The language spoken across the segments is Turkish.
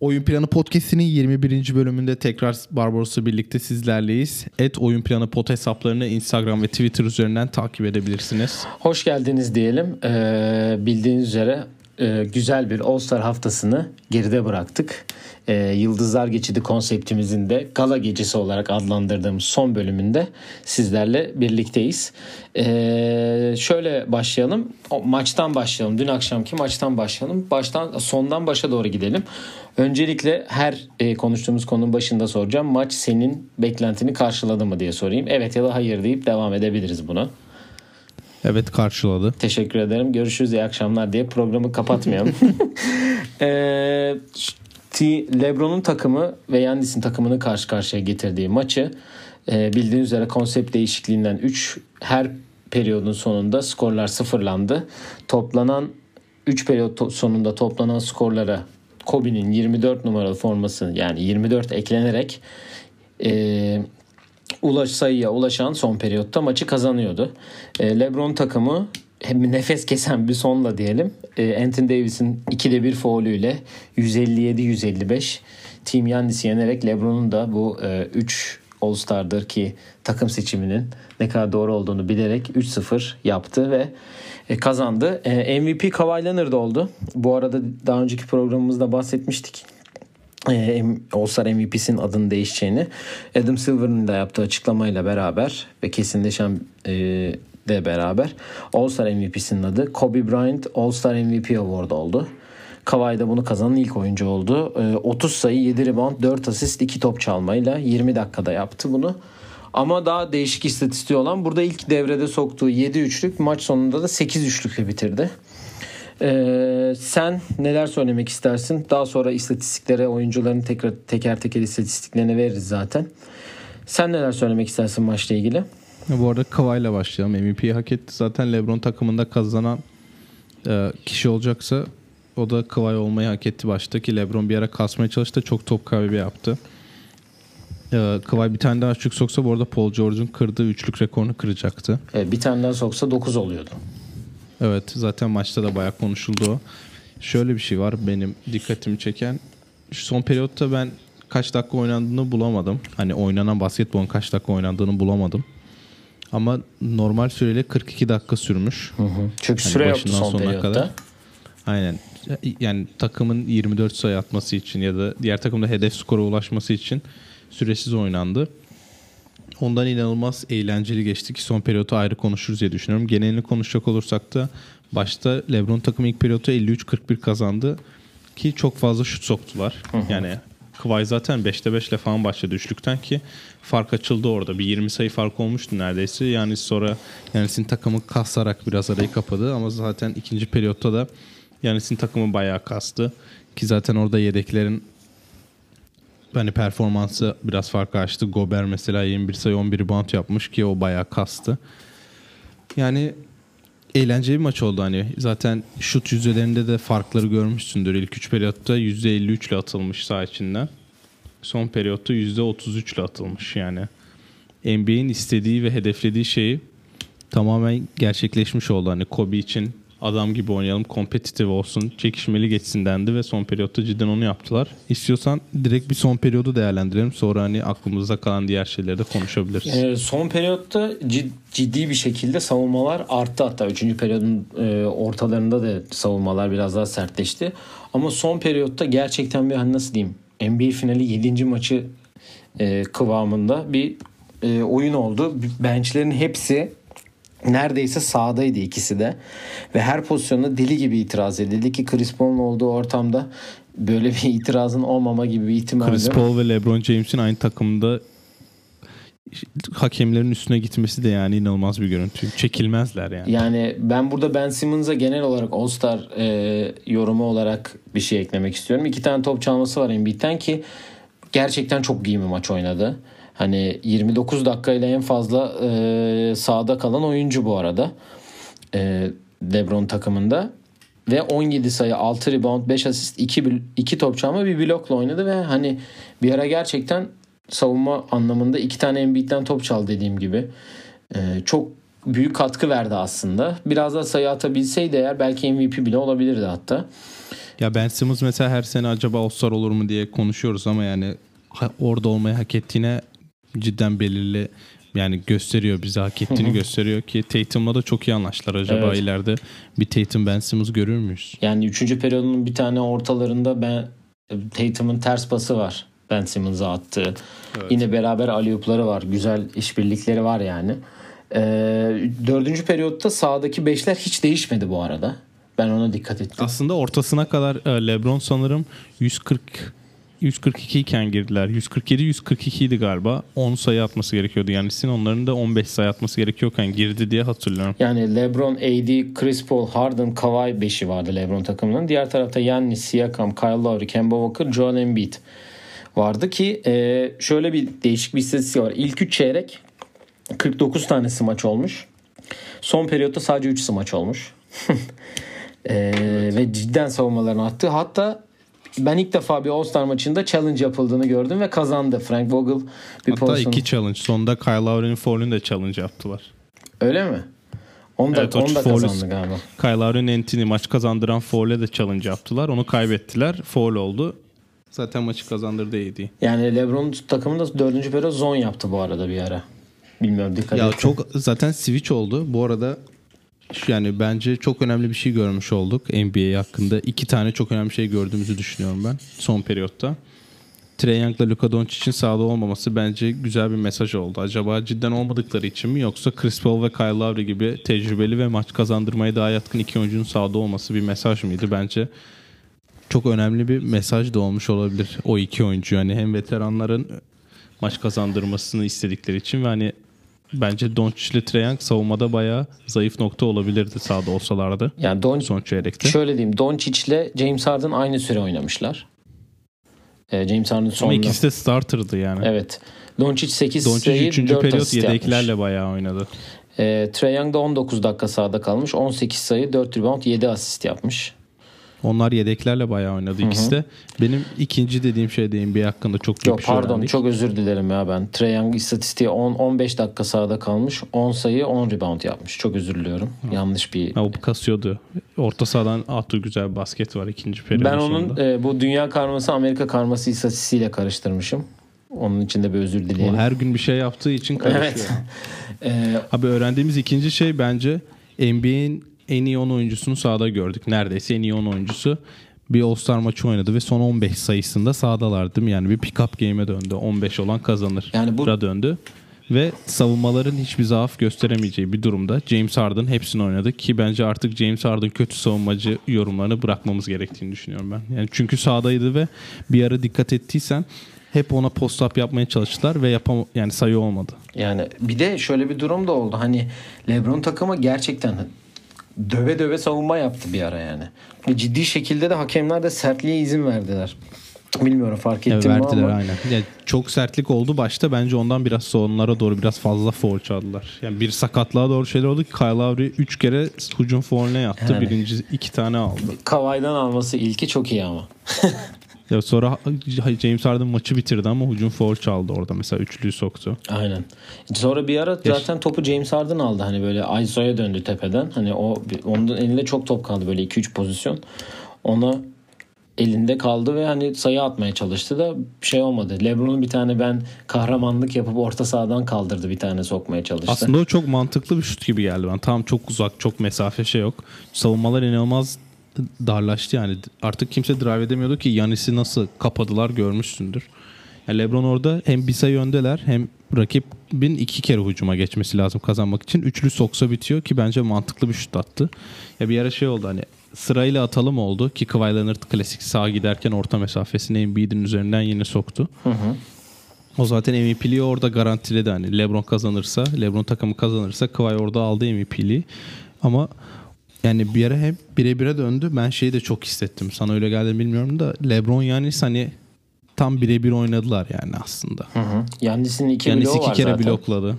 Oyun Planı Podcast'inin 21. bölümünde tekrar Barbaros'la birlikte sizlerleyiz. Et Oyun Planı Pod hesaplarını Instagram ve Twitter üzerinden takip edebilirsiniz. Hoş geldiniz diyelim. Ee, bildiğiniz üzere e, güzel bir All Star haftasını geride bıraktık. E, Yıldızlar Geçidi konseptimizin de gala gecesi olarak adlandırdığımız son bölümünde sizlerle birlikteyiz. E, şöyle başlayalım. O, maçtan başlayalım. Dün akşamki maçtan başlayalım. Baştan sondan başa doğru gidelim. Öncelikle her e, konuştuğumuz konunun başında soracağım. Maç senin beklentini karşıladı mı diye sorayım. Evet ya da hayır deyip devam edebiliriz buna. Evet karşıladı. Teşekkür ederim. Görüşürüz iyi akşamlar diye programı kapatmayalım. ee, Lebron'un takımı ve Yannis'in takımını karşı karşıya getirdiği maçı e, bildiğiniz üzere konsept değişikliğinden 3 her periyodun sonunda skorlar sıfırlandı. Toplanan 3 periyot sonunda toplanan skorlara Kobe'nin 24 numaralı forması yani 24 eklenerek e, ulaş sayıya ulaşan son periyotta maçı kazanıyordu. E, LeBron takımı hem nefes kesen bir sonla diyelim. E, Anthony Davis'in 2'de 1 faulüyle 157-155 Team Yannis'i yenerek LeBron'un da bu 3 e, All-Star'dır ki takım seçiminin ne kadar doğru olduğunu bilerek 3-0 yaptı ve e, kazandı. E, MVP Kawhi Leonard oldu. Bu arada daha önceki programımızda bahsetmiştik. All-Star MVP'sinin adını değişeceğini Adam Silver'ın da yaptığı açıklamayla beraber ve kesinleşen de beraber All-Star MVP'sinin adı Kobe Bryant All-Star MVP Award oldu. Kawhi da bunu kazanan ilk oyuncu oldu. E, 30 sayı, 7 rebound, 4 asist, 2 top çalmayla 20 dakikada yaptı bunu. Ama daha değişik istatistiği olan burada ilk devrede soktuğu 7 üçlük maç sonunda da 8 üçlükle bitirdi. Ee, sen neler söylemek istersin? Daha sonra istatistiklere oyuncuların tekrar teker teker istatistiklerini veririz zaten. Sen neler söylemek istersin maçla ilgili? Bu arada ile başlayalım. MVP'yi hak etti. Zaten LeBron takımında kazanan e, kişi olacaksa o da Kawhi olmayı hak etti baştaki. LeBron bir ara kasmaya çalıştı. Çok top kaybı yaptı. E, bir tane daha üçlük soksa bu arada Paul George'un kırdığı üçlük rekorunu kıracaktı. Evet, bir tane daha soksa 9 oluyordu. Evet zaten maçta da bayağı konuşuldu o. Şöyle bir şey var benim dikkatimi çeken. Şu son periyotta ben kaç dakika oynandığını bulamadım. Hani oynanan basketbolun kaç dakika oynandığını bulamadım. Ama normal süreyle 42 dakika sürmüş. Hı hı. Çünkü hani süre yoktu son periyotta. Kadar. Aynen. Yani takımın 24 sayı atması için ya da diğer takımda hedef skora ulaşması için süresiz oynandı. Ondan inanılmaz eğlenceli geçti ki son periyotu ayrı konuşuruz diye düşünüyorum. Genelini konuşacak olursak da başta LeBron takımı ilk periyotu 53-41 kazandı ki çok fazla şut soktular. Hı hı. Yani Kıvay zaten 5'te 5 ile falan başladı üçlükten ki fark açıldı orada. Bir 20 sayı fark olmuştu neredeyse. Yani sonra Yanis'in takımı kasarak biraz arayı kapadı ama zaten ikinci periyotta da Yanis'in takımı bayağı kastı. Ki zaten orada yedeklerin hani performansı biraz fark açtı. Gober mesela 21 sayı 11 rebound yapmış ki o bayağı kastı. Yani eğlenceli bir maç oldu hani. Zaten şut yüzdelerinde de farkları görmüşsündür. İlk 3 periyotta %53 ile atılmış sağ içinden. Son periyotta %33 ile atılmış yani. NBA'in istediği ve hedeflediği şeyi tamamen gerçekleşmiş oldu. Hani Kobe için adam gibi oynayalım, kompetitif olsun, çekişmeli geçsin dendi ve son periyotta cidden onu yaptılar. İstiyorsan direkt bir son periyodu değerlendirelim. Sonra hani aklımızda kalan diğer şeyleri de konuşabiliriz. E, son periyotta cid, ciddi bir şekilde savunmalar arttı hatta 3. periyodun e, ortalarında da savunmalar biraz daha sertleşti. Ama son periyotta gerçekten bir hani nasıl diyeyim NBA finali 7. maçı e, kıvamında bir e, oyun oldu. Benchlerin hepsi neredeyse sağdaydı ikisi de. Ve her pozisyonda deli gibi itiraz edildi ki Chris Paul'un olduğu ortamda böyle bir itirazın olmama gibi bir ihtimal Chris Paul ve LeBron James'in aynı takımda hakemlerin üstüne gitmesi de yani inanılmaz bir görüntü. Çekilmezler yani. Yani ben burada Ben Simmons'a genel olarak All-Star e, yorumu olarak bir şey eklemek istiyorum. İki tane top çalması var Embiid'den ki gerçekten çok iyi bir maç oynadı. Hani 29 dakikayla en fazla e, sahada kalan oyuncu bu arada. E, LeBron takımında. Ve 17 sayı, 6 rebound, 5 asist, 2, 2 top çalma bir blokla oynadı ve hani bir ara gerçekten savunma anlamında iki tane Embiid'den top çaldı dediğim gibi. Ee, çok büyük katkı verdi aslında. Biraz daha sayı atabilseydi eğer belki MVP bile olabilirdi hatta. Ya Ben Simmons mesela her sene acaba All-Star olur mu diye konuşuyoruz ama yani orada olmayı hak ettiğine cidden belirli yani gösteriyor bize hak ettiğini gösteriyor ki Tatum'la da çok iyi anlaştılar. Acaba Evet. ileride bir Tatum Ben Simmons görür müyüz? Yani 3. periyodunun bir tane ortalarında ben Tatum'un ters pası var. Ben Simmons'a attığı. Yine beraber aliyupları var. Güzel işbirlikleri var yani. Ee, dördüncü periyotta sağdaki beşler hiç değişmedi bu arada. Ben ona dikkat ettim. Aslında ortasına kadar e, LeBron sanırım 140 142 iken girdiler. 147 142 idi galiba. 10 sayı atması gerekiyordu. Yani Sin onların da 15 sayı atması gerekiyorken girdi diye hatırlıyorum. Yani LeBron, AD, Chris Paul, Harden, Kawhi beşi vardı LeBron takımının. Diğer tarafta Giannis, Siakam, Kyle Lowry, Kemba Walker, Joel Embiid vardı ki e, şöyle bir değişik bir istatistik var. İlk 3 çeyrek 49 tane smaç olmuş. Son periyotta sadece 3 smaç olmuş. E, Ve cidden savunmalarını attı. Hatta ben ilk defa bir All-Star maçında challenge yapıldığını gördüm ve kazandı. Frank Vogel bir Hatta pozisyon. iki challenge. Sonunda Kyle Lowry'nin foul'ünü de challenge yaptılar. Öyle mi? Onu da, Evet, onu da kazandı galiba. Kyle Lowry'nin Anthony maç kazandıran foul'e de challenge yaptılar. Onu kaybettiler. Foul oldu. Zaten maçı kazandırdı AD. Yani LeBron takımında dördüncü periyot zone yaptı bu arada bir ara. Bilmiyorum dikkat Ya ettim. çok zaten switch oldu. Bu arada yani bence çok önemli bir şey görmüş olduk NBA hakkında. İki tane çok önemli şey gördüğümüzü düşünüyorum ben son periyotta. Trae Young'la Luka Doncic'in sahada olmaması bence güzel bir mesaj oldu. Acaba cidden olmadıkları için mi yoksa Chris Paul ve Kyle Lowry gibi tecrübeli ve maç kazandırmaya daha yatkın iki oyuncunun sahada olması bir mesaj mıydı? Bence çok önemli bir mesaj da olmuş olabilir o iki oyuncu. Yani hem veteranların maç kazandırmasını istedikleri için ve hani bence Doncic ile Trae savunmada bayağı zayıf nokta olabilirdi sahada olsalardı Yani Don son çeyrekte. şöyle diyeyim Doncic ile James Harden aynı süre oynamışlar. Ee, James Harden Ama sonunda. ikisi de starter'dı yani. Evet. Doncic 8 Doncic sayı 3. 4 periyot asist yapmış. yedeklerle bayağı oynadı. Ee, Trae Young da 19 dakika sahada kalmış. 18 sayı 4 rebound 7 asist yapmış. Onlar yedeklerle bayağı oynadı ikisi de. Benim ikinci dediğim şey de NBA hakkında çok Yok bir şey pardon öğrendik. çok özür dilerim ya ben. Trae Young istatistiği 10 15 dakika sahada kalmış. 10 sayı 10 rebound yapmış. Çok özür diliyorum. Yanlış bir Ha, o kasıyordu. Orta sahadan attığı güzel bir basket var ikinci periyodun Ben onun sonunda. e, bu dünya karması Amerika karması istatistiğiyle karıştırmışım. Onun için de bir özür O dileyelim. her gün bir şey yaptığı için karışıyor. Evet. E, Abi öğrendiğimiz ikinci şey bence NBA'in en iyi 10 oyuncusunu sahada gördük. Neredeyse en iyi 10 oyuncusu bir All-Star maçı oynadı ve son 15 sayısında sahadalar değil mi? Yani bir pick-up game'e döndü. 15 olan kazanır. Yani bu- döndü. Ve savunmaların hiçbir zaaf gösteremeyeceği bir durumda James Harden hepsini oynadı ki bence artık James Harden kötü savunmacı yorumlarını bırakmamız gerektiğini düşünüyorum ben. Yani çünkü sahadaydı ve bir ara dikkat ettiysen hep ona post-up yapmaya çalıştılar ve yapam yani sayı olmadı. yani bir de şöyle bir durum da oldu. Hani LeBron takımı gerçekten döve döve savunma yaptı bir ara yani. Ve ciddi şekilde de hakemler de sertliğe izin verdiler. Bilmiyorum fark Evet, ettim mi verdiler ama. aynen. Yani çok sertlik oldu başta bence ondan biraz sonlara doğru biraz fazla foul çaldılar. Yani bir sakatlığa doğru şeyler oldu Kyle Lowry 3 kere hücum fauline yattı. Yani. Birinci iki tane aldı. Kavay'dan alması ilki çok iyi ama. Ya sonra James Harden maçı bitirdi ama hücum foul çaldı orada mesela üçlüyü soktu. Aynen. Sonra bir ara zaten topu James Harden aldı. Hani böyle ISO'ya döndü tepeden. Hani o onun elinde çok top kaldı böyle 2-3 pozisyon. Ona elinde kaldı ve hani sayı atmaya çalıştı da şey olmadı. LeBron'un bir tane ben kahramanlık yapıp orta sahadan kaldırdı bir tane sokmaya çalıştı. Aslında o çok mantıklı bir şut gibi geldi bana. Tam çok uzak, çok mesafe şey yok. Savunmalar inanılmaz darlaştı yani. Artık kimse drive edemiyordu ki Yanis'i nasıl kapadılar görmüşsündür. Yani LeBron orada hem bir sayı öndeler hem rakibin iki kere hücuma geçmesi lazım kazanmak için. Üçlü soksa bitiyor ki bence mantıklı bir şut attı. Ya bir ara şey oldu hani sırayla atalım oldu ki Kawhi Leonard klasik sağa giderken orta mesafesini Embiid'in üzerinden yine soktu. O zaten MVP'liği orada garantiledi hani LeBron kazanırsa, LeBron takımı kazanırsa Kawhi orada aldı MVP'liği. Ama yani bir ara hep bire bire döndü. Ben şeyi de çok hissettim. Sana öyle geldi mi bilmiyorum da LeBron yani hani tam birebir oynadılar yani aslında. Hı hı. Yannis'in iki Yani bloğu iki var kere zaten. blokladı.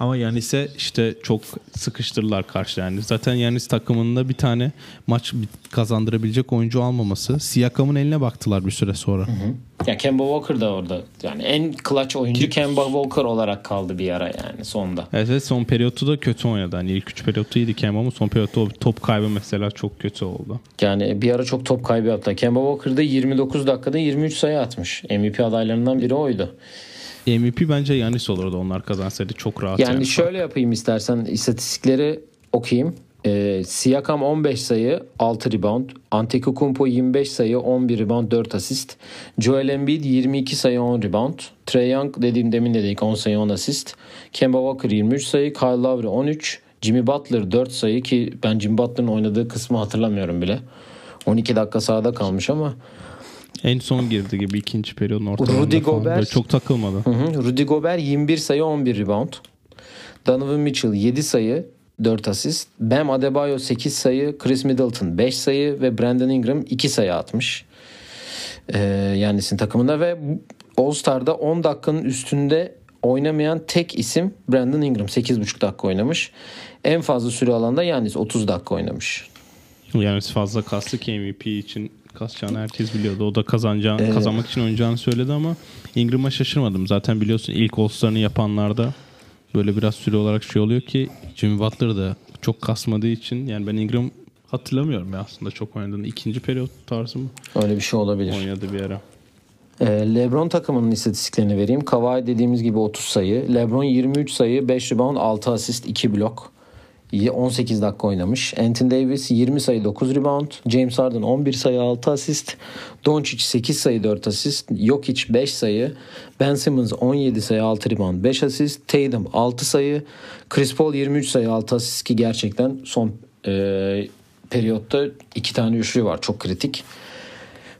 Ama Yanis'e işte çok sıkıştırırlar karşı yani. Zaten Yanis takımında bir tane maç kazandırabilecek oyuncu almaması. Siakam'ın eline baktılar bir süre sonra. Hı hı. Ya Kemba Walker da orada. Yani en clutch oyuncu Ki... Kemba Walker olarak kaldı bir ara yani sonda. Evet, evet son periyotu da kötü oynadı. Hani ilk 3 periyotu iyiydi Kemba ama son periyotta top kaybı mesela çok kötü oldu. Yani bir ara çok top kaybı yaptı. Kemba Walker da 29 dakikada 23 sayı atmış. MVP adaylarından biri oydu. MVP bence Yanis olurdu onlar kazansaydı çok rahat. Yani, yani şöyle yapayım istersen istatistikleri okuyayım. E, Siakam 15 sayı 6 rebound. Antetokounmpo 25 sayı 11 rebound 4 asist. Joel Embiid 22 sayı 10 rebound. Trey Young dediğim demin dedik 10 sayı 10 asist. Kemba Walker 23 sayı. Kyle Lowry 13. Jimmy Butler 4 sayı ki ben Jimmy Butler'ın oynadığı kısmı hatırlamıyorum bile. 12 dakika sahada kalmış ama en son girdi gibi ikinci periyodun ortalarında Rudy falan. Gobert, Böyle çok takılmadı. Hı hı. Rudy Gobert 21 sayı 11 rebound. Donovan Mitchell 7 sayı 4 asist. Bam Adebayo 8 sayı. Chris Middleton 5 sayı ve Brandon Ingram 2 sayı atmış. Ee, Yannis'in takımında ve All Star'da 10 dakikanın üstünde oynamayan tek isim Brandon Ingram 8,5 dakika oynamış. En fazla süre alanda Yannis 30 dakika oynamış. Yannis fazla kastı ki MVP için kasacağını herkes biliyordu. O da kazanacağını, ee, kazanmak için oynayacağını söyledi ama Ingram'a şaşırmadım. Zaten biliyorsun ilk All-Star'ını yapanlarda böyle biraz süre olarak şey oluyor ki Jimmy Butler da çok kasmadığı için yani ben Ingram hatırlamıyorum ya aslında çok oynadığını. ikinci periyot tarzı mı? Öyle bir şey olabilir. Oynadı bir ara. Ee, LeBron takımının istatistiklerini vereyim. Kawhi dediğimiz gibi 30 sayı. LeBron 23 sayı, 5 rebound, 6 asist, 2 blok. 18 dakika oynamış. Anthony Davis 20 sayı 9 rebound. James Harden 11 sayı 6 asist. Doncic 8 sayı 4 asist. Jokic 5 sayı. Ben Simmons 17 sayı 6 rebound 5 asist. Tatum 6 sayı. Chris Paul 23 sayı 6 asist ki gerçekten son e, periyotta 2 tane üçlü var. Çok kritik.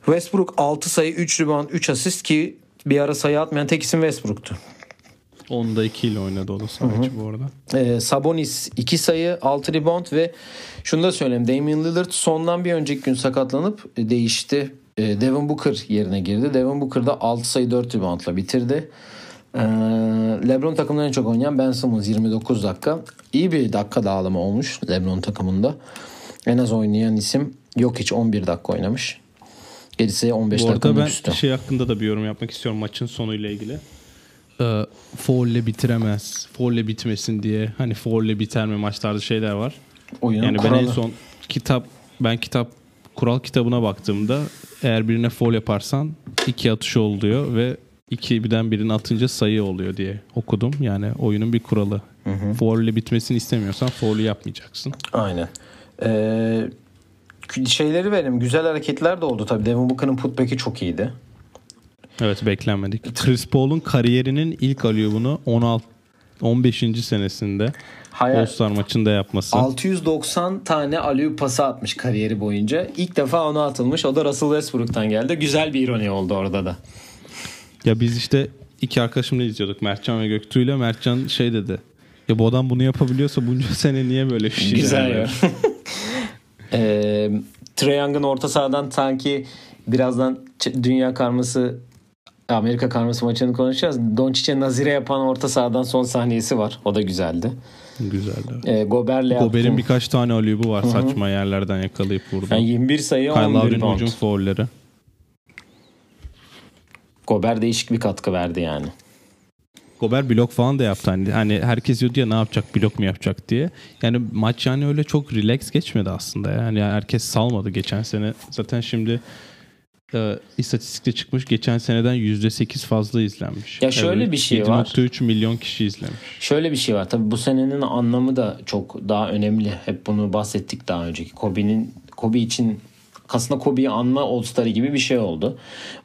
Westbrook 6 sayı 3 rebound 3 asist ki bir ara sayı atmayan tek isim Westbrook'tu. Onda 2 ile oynadı o da sadece bu arada. Ee, Sabonis 2 sayı 6 rebound ve şunu da söyleyeyim. Damian Lillard sondan bir önceki gün sakatlanıp değişti. Ee, Devin Booker yerine girdi. Devin Booker da 6 sayı 4 reboundla bitirdi. Ee, LeBron takımından en çok oynayan Ben Simmons 29 dakika. İyi bir dakika dağılımı olmuş LeBron takımında. En az oynayan isim yok hiç 11 dakika oynamış. Gerisi 15 dakika üstü. Bu arada ben şey hakkında da bir yorum yapmak istiyorum maçın sonuyla ilgili e, faulle bitiremez. Faulle bitmesin diye hani faulle biter mi maçlarda şeyler var. Oyunun yani kuralı. ben en son kitap ben kitap kural kitabına baktığımda eğer birine foul yaparsan iki atış oluyor ve iki birden birini atınca sayı oluyor diye okudum. Yani oyunun bir kuralı. Hı hı. Foul bitmesini istemiyorsan foul'ü yapmayacaksın. Aynen. Ee, şeyleri verelim. Güzel hareketler de oldu tabii. Devin Booker'ın putback'i çok iyiydi. Evet beklenmedik. Chris Paul'un kariyerinin ilk alüyobunu 16 15. senesinde Hayal, maçında yapması. 690 tane alüyop pası atmış kariyeri boyunca. İlk defa ona atılmış. O da Russell Westbrook'tan geldi. Güzel bir ironi oldu orada da. Ya biz işte iki arkadaşımla izliyorduk. Mertcan ve Göktuğ ile. Mertcan şey dedi. Ya bu adam bunu yapabiliyorsa bunca sene niye böyle bir şey Güzel ya. e, Trae Young'ın orta sahadan sanki birazdan dünya karması Amerika karması maçını konuşacağız. Doncic'e nazire yapan orta sahadan son sahnesi var. O da güzeldi. Güzeldi. E, Gober'le Gober'in birkaç tane alübü var Hı-hı. saçma yerlerden yakalayıp vurdu. Yani 21 sayı Kyle 11 rebound. hücum foulleri. Gober değişik bir katkı verdi yani. Gober blok falan da yaptı. Hani, hani herkes diyordu ya ne yapacak blok mu yapacak diye. Yani maç yani öyle çok relax geçmedi aslında. Yani herkes salmadı geçen sene. Zaten şimdi e, istatistikte çıkmış. Geçen seneden %8 fazla izlenmiş. Ya şöyle evet, bir şey var. 7.3 milyon kişi izlemiş. Şöyle bir şey var. Tabii bu senenin anlamı da çok daha önemli. Hep bunu bahsettik daha önceki. Kobe'nin Kobe için aslında Kobe'yi anma All Star'ı gibi bir şey oldu.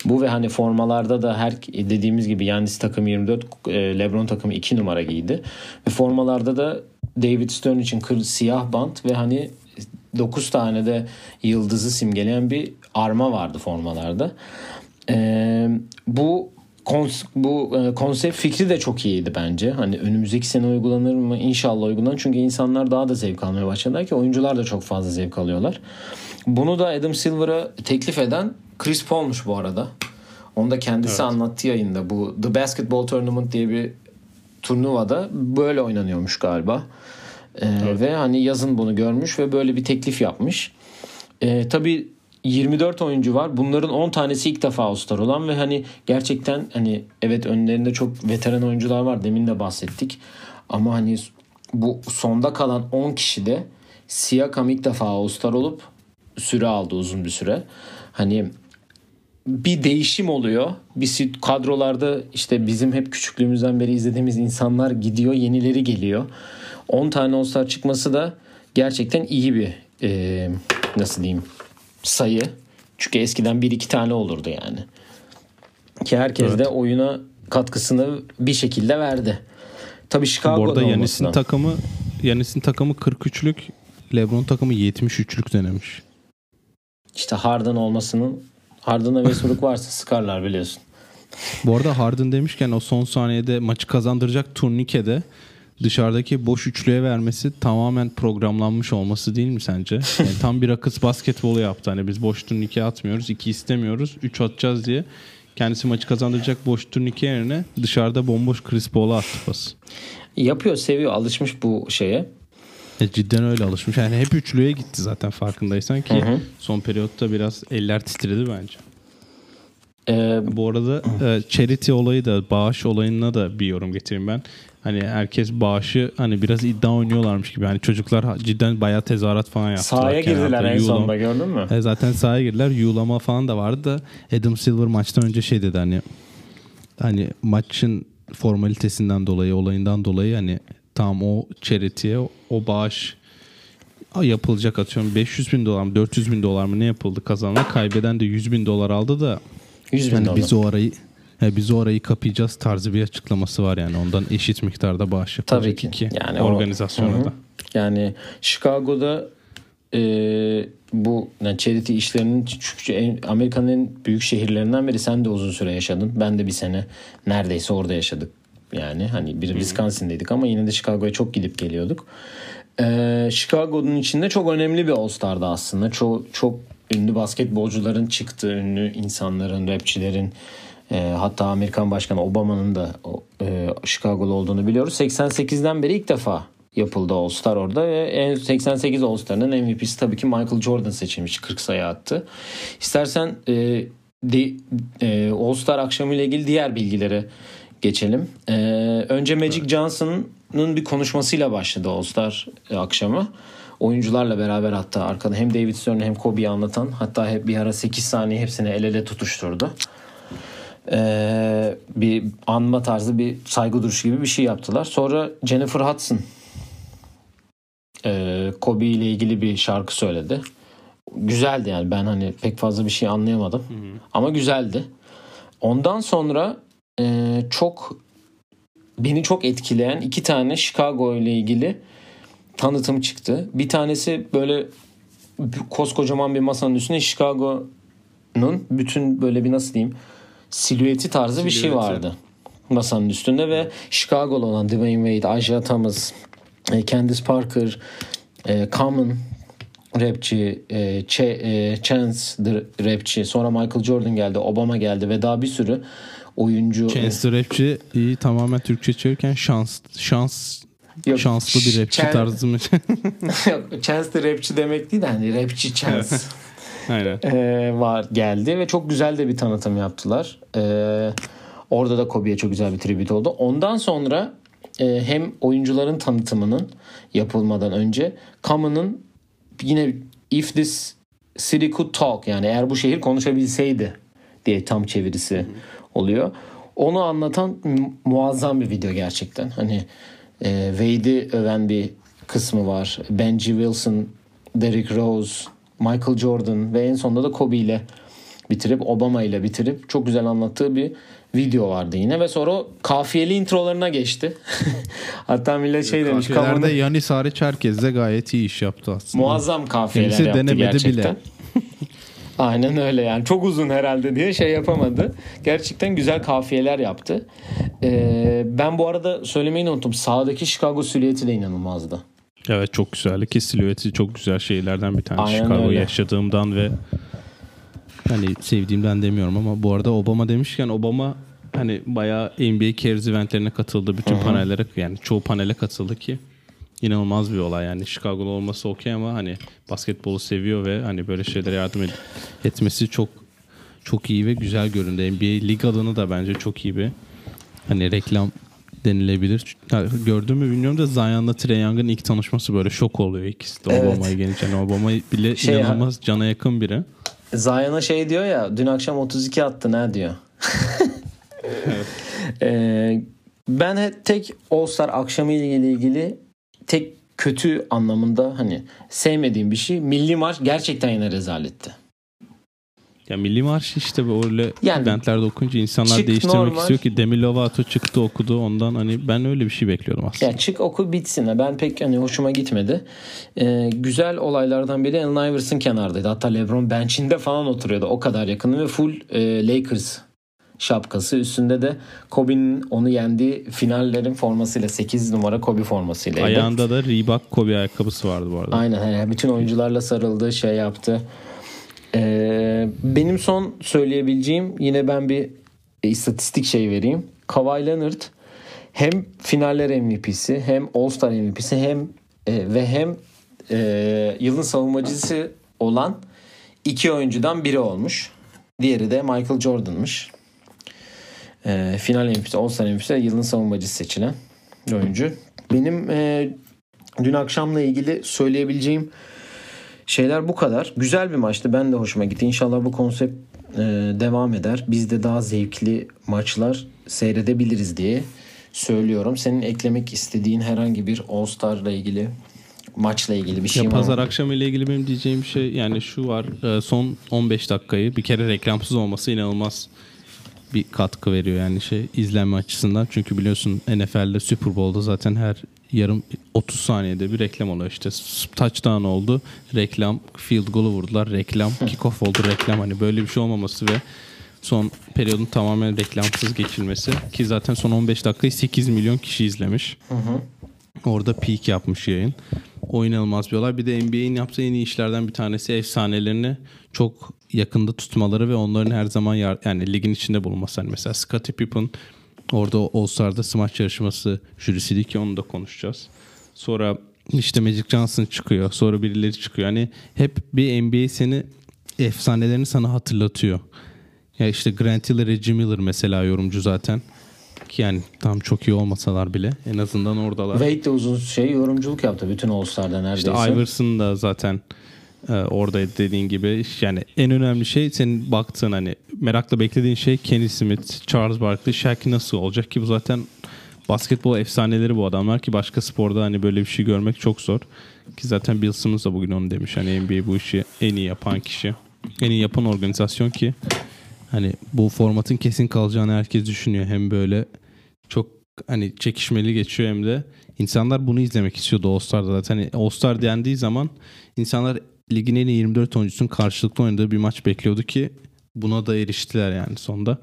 Bu ve hani formalarda da her dediğimiz gibi Yannis takım 24, e, LeBron takımı 2 numara giydi. Ve formalarda da David Stern için kır, siyah bant ve hani 9 tane de yıldızı simgeleyen bir arma vardı formalarda. Ee, bu kons bu e, konsept fikri de çok iyiydi bence. Hani önümüzdeki sene uygulanır mı? İnşallah uygulanır. Çünkü insanlar daha da zevk almaya başladılar ki oyuncular da çok fazla zevk alıyorlar. Bunu da Adam Silver'a teklif eden Chris Paul'muş bu arada. Onu da kendisi evet. anlattı yayında. Bu The Basketball Tournament diye bir turnuvada böyle oynanıyormuş galiba. Ee, Ve hani yazın bunu görmüş ve böyle bir teklif yapmış. Ee, tabii 24 oyuncu var. Bunların 10 tanesi ilk defa All-Star olan ve hani gerçekten hani evet önlerinde çok veteran oyuncular var. Demin de bahsettik. Ama hani bu sonda kalan 10 kişi de Siakam ilk defa All-Star olup süre aldı uzun bir süre. Hani bir değişim oluyor. Bir kadrolarda işte bizim hep küçüklüğümüzden beri izlediğimiz insanlar gidiyor, yenileri geliyor. 10 tane All-Star çıkması da gerçekten iyi bir e, nasıl diyeyim sayı. Çünkü eskiden bir iki tane olurdu yani. Ki herkes evet. de oyuna katkısını bir şekilde verdi. Tabii Chicago'da Bu arada Yanis'in takımı Yanis'in takımı 43'lük, LeBron takımı 73'lük denemiş. İşte Harden olmasının Harden'a Westbrook varsa sıkarlar biliyorsun. Bu arada Harden demişken o son saniyede maçı kazandıracak turnikede dışarıdaki boş üçlüye vermesi tamamen programlanmış olması değil mi sence? Yani tam bir akıs basketbolu yaptı. Hani biz boş turnike atmıyoruz, iki istemiyoruz, üç atacağız diye. Kendisi maçı kazandıracak boş turnike yerine dışarıda bomboş Chris Paul'a attı pas. Yapıyor, seviyor, alışmış bu şeye. E, cidden öyle alışmış. Yani hep üçlüye gitti zaten farkındaysan ki hı hı. son periyotta biraz eller titredi bence. Ee, Bu arada e, charity olayı da bağış olayına da bir yorum getireyim ben. Hani herkes bağışı hani biraz iddia oynuyorlarmış gibi. Hani çocuklar cidden bayağı tezahürat falan yaptılar. Sahaya girdiler en sonunda gördün mü? E, zaten sahaya girdiler. Yuğlama falan da vardı da Adam Silver maçtan önce şey dedi hani hani maçın formalitesinden dolayı olayından dolayı hani tam o charity'ye o bağış yapılacak atıyorum 500 bin dolar mı 400 bin dolar mı ne yapıldı kazanan kaybeden de 100 bin dolar aldı da 100 bin yani dolar. biz o arayı he, biz o arayı kapayacağız tarzı bir açıklaması var yani ondan eşit miktarda bağış yapılacak Tabii ki. iki yani organizasyona o, da. Yani Chicago'da e, bu yani charity işlerinin çünkü Amerika'nın en büyük şehirlerinden biri sen de uzun süre yaşadın. Ben de bir sene neredeyse orada yaşadık yani hani bir Wisconsin'deydik ama yine de Chicago'ya çok gidip geliyorduk. Ee, Chicago'nun içinde çok önemli bir All-Star'dı aslında. Çok çok ünlü basketbolcuların çıktığı, ünlü insanların, rapçilerin e, hatta Amerikan Başkanı Obama'nın da e, Chicago'lu olduğunu biliyoruz. 88'den beri ilk defa yapıldı All-Star orada ve en 88 All-Star'ın MVP'si tabii ki Michael Jordan seçilmiş. 40 sayı attı. İstersen e, de, e, All-Star akşamı ile ilgili diğer bilgilere geçelim. Ee, önce Magic Johnson'ın bir konuşmasıyla başladı All Star akşamı. Oyuncularla beraber hatta arkada hem David Stern hem Kobe'yi anlatan hatta hep bir ara 8 saniye hepsini el ele tutuşturdu. Ee, bir anma tarzı bir saygı duruşu gibi bir şey yaptılar. Sonra Jennifer Hudson e, Kobe ile ilgili bir şarkı söyledi. Güzeldi yani ben hani pek fazla bir şey anlayamadım. Hı hı. Ama güzeldi. Ondan sonra e, çok beni çok etkileyen iki tane Chicago ile ilgili tanıtım çıktı. Bir tanesi böyle koskocaman bir masanın üstüne Chicago'nun bütün böyle bir nasıl diyeyim silüeti tarzı silüeti. bir şey vardı masanın üstünde ve Chicago'lu olan Dwayne Wade, Isaiah Thomas, e, Candice Parker, e, Common rapçi, e, Ch- Chance rapçi, sonra Michael Jordan geldi, Obama geldi ve daha bir sürü oyuncu. Chance the Rapçi iyi tamamen Türkçe çevirirken şans şans Yok, şanslı bir rapçi Ch- tarzı mı? Yok, Chance the Rapçi demek değil de hani rapçi Chance. Ee, var geldi ve çok güzel de bir tanıtım yaptılar. Ee, orada da Kobe'ye çok güzel bir tribüt oldu. Ondan sonra e, hem oyuncuların tanıtımının yapılmadan önce Common'ın yine If This City Could Talk yani eğer bu şehir konuşabilseydi diye tam çevirisi oluyor. Onu anlatan muazzam bir video gerçekten. Hani e, Wade'i öven bir kısmı var. Benji Wilson, Derrick Rose, Michael Jordan ve en sonunda da Kobe ile bitirip Obama ile bitirip çok güzel anlattığı bir video vardı yine ve sonra kafiyeli introlarına geçti. Hatta millet şey demiş. Kafiyelerde Yanis hariç herkes de gayet iyi iş yaptı aslında. Muazzam kafiyeler Kimse yaptı denemedi gerçekten. Bile. Aynen öyle yani çok uzun herhalde diye şey yapamadı. Gerçekten güzel kafiyeler yaptı. Ee, ben bu arada söylemeyi unuttum. Sağdaki Chicago silüeti de inanılmazdı. Evet çok güzeldi ki silüeti çok güzel şeylerden bir tanesi. Chicago yaşadığımdan ve hani sevdiğimden demiyorum ama bu arada Obama demişken Obama hani bayağı NBA Cares eventlerine katıldı. Bütün panellere yani çoğu panele katıldı ki inanılmaz bir olay yani Chicago'da olması okey ama hani basketbolu seviyor ve hani böyle şeylere yardım et- etmesi çok çok iyi ve güzel göründü. NBA lig adını da bence çok iyi bir hani reklam denilebilir. Ha, Gördün mü bilmiyorum da Zion'la Trae Young'ın ilk tanışması böyle şok oluyor ikisi de Evet. Obama'ya gelince. Yani Obama bile Şey- inanılmaz cana yakın biri. Zion'a şey diyor ya dün akşam 32 attı ne diyor. Ee, ben tek All Star akşamı ile ilgili tek kötü anlamında hani sevmediğim bir şey milli marş gerçekten yine rezaletti. Ya Milli Marş işte böyle Yani- eventlerde okuyunca insanlar Çık değiştirmek normal. istiyor ki Demi Lovato çıktı okudu ondan hani ben öyle bir şey bekliyordum aslında. Ya çık oku bitsin. Ben pek hani hoşuma gitmedi. Ee, güzel olaylardan biri Allen Iverson kenardaydı. Hatta LeBron bench'inde falan oturuyordu. O kadar yakın ve full e, Lakers şapkası. Üstünde de Kobe'nin onu yendiği finallerin formasıyla 8 numara Kobe formasıyla. Ayağında da Reebok Kobe ayakkabısı vardı bu arada. Aynen yani bütün oyuncularla sarıldı şey yaptı. Ee, benim son söyleyebileceğim yine ben bir istatistik şey vereyim. Kawhi Leonard hem finaller MVP'si hem All-Star MVP'si hem e, ve hem e, yılın savunmacısı olan iki oyuncudan biri olmuş. Diğeri de Michael Jordan'mış. E, final MVP'si, All-Star MVP'si yılın savunmacısı seçilen oyuncu. Benim e, dün akşamla ilgili söyleyebileceğim şeyler bu kadar. Güzel bir maçtı. Ben de hoşuma gitti. İnşallah bu konsept e, devam eder. Biz de daha zevkli maçlar seyredebiliriz diye söylüyorum. Senin eklemek istediğin herhangi bir All Star'la ilgili maçla ilgili bir şey Ya var pazar mı? akşamı ile ilgili benim diyeceğim şey yani şu var e, son 15 dakikayı bir kere reklamsız olması inanılmaz bir katkı veriyor yani şey izlenme açısından. Çünkü biliyorsun NFL'de Super Bowl'da zaten her yarım 30 saniyede bir reklam oluyor. İşte touchdown oldu reklam field goal'u vurdular reklam kickoff oldu reklam. Hani böyle bir şey olmaması ve son periyodun tamamen reklamsız geçilmesi. Ki zaten son 15 dakikayı 8 milyon kişi izlemiş. Orada peak yapmış yayın. O inanılmaz bir olay. Bir de NBA'in yaptığı en iyi işlerden bir tanesi efsanelerini çok yakında tutmaları ve onların her zaman yar- yani ligin içinde bulunması. Hani mesela Scottie Pippen orada All Star'da smaç yarışması jürisiydi ki onu da konuşacağız. Sonra işte Magic Johnson çıkıyor. Sonra birileri çıkıyor. Hani hep bir NBA seni efsanelerini sana hatırlatıyor. Ya işte Grant Hill, Reggie Miller mesela yorumcu zaten. Yani tam çok iyi olmasalar bile en azından oradalar. Wade de uzun şey yorumculuk yaptı bütün All Star'da neredeyse. İşte Iverson da zaten e, oradaydı dediğin gibi. Yani en önemli şey senin baktığın hani merakla beklediğin şey Kenny Smith, Charles Barkley, Shaq nasıl olacak ki bu zaten basketbol efsaneleri bu adamlar ki başka sporda hani böyle bir şey görmek çok zor. Ki zaten Bill Simmons da bugün onu demiş. Hani NBA bu işi en iyi yapan kişi. En iyi yapan organizasyon ki hani bu formatın kesin kalacağını herkes düşünüyor. Hem böyle çok hani çekişmeli geçiyor hem de insanlar bunu izlemek istiyordu All Star'da zaten. Hani All Star dendiği zaman insanlar ligin en iyi 24 oyuncusunun karşılıklı oynadığı bir maç bekliyordu ki buna da eriştiler yani sonda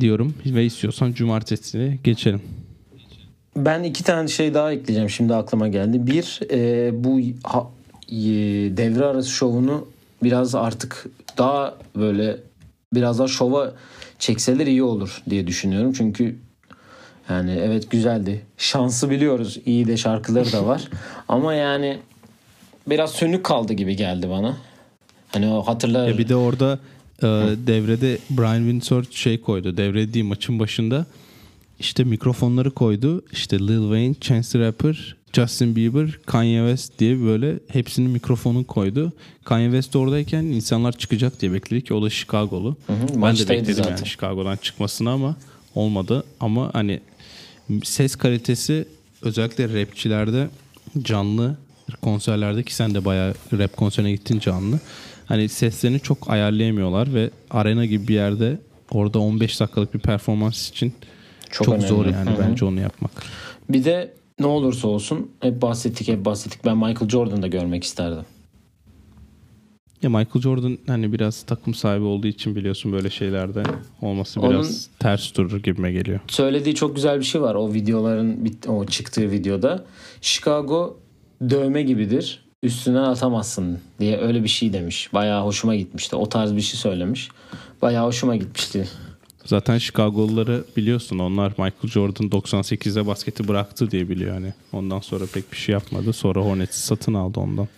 diyorum ve istiyorsan cumartesine geçelim. Ben iki tane şey daha ekleyeceğim. Şimdi aklıma geldi. Bir e, bu ha- e, devre arası şovunu biraz artık daha böyle biraz daha şova çekseler iyi olur diye düşünüyorum. Çünkü yani evet güzeldi. Şansı biliyoruz. İyi de şarkıları da var. Ama yani biraz sönük kaldı gibi geldi bana. Hani o hatırlar. Ya bir de orada e, devrede Brian Windsor şey koydu. Devre değil maçın başında işte mikrofonları koydu. İşte Lil Wayne, Chance the Rapper, Justin Bieber, Kanye West diye böyle hepsinin mikrofonu koydu. Kanye West oradayken insanlar çıkacak diye bekledik ki o da Chicago'lu. hı, ben de bekledim zaten. yani Chicago'dan çıkmasını ama olmadı. Ama hani ses kalitesi özellikle rapçilerde canlı konserlerde ki sen de bayağı rap konserine gittin canlı. Hani seslerini çok ayarlayamıyorlar ve arena gibi bir yerde orada 15 dakikalık bir performans için Çok çok, önemli. zor yani Hı hı. bence onu yapmak. Bir de ne olursa olsun hep bahsettik hep bahsettik. Ben Michael Jordan'ı da görmek isterdim. Ya Michael Jordan hani biraz takım sahibi olduğu için biliyorsun böyle şeylerde olması Onun- biraz ters durur gibime geliyor. söylediği çok güzel bir şey var o videoların o çıktığı videoda. Chicago dövme gibidir. Üstüne atamazsın diye öyle bir şey demiş. Bayağı hoşuma gitmişti. O tarz bir şey söylemiş. Bayağı hoşuma gitmişti. Zaten Chicago'luları biliyorsun onlar Michael Jordan 98'de basketi bıraktı diye biliyor hani. Ondan sonra pek bir şey yapmadı. Sonra Hornets'i satın aldı ondan.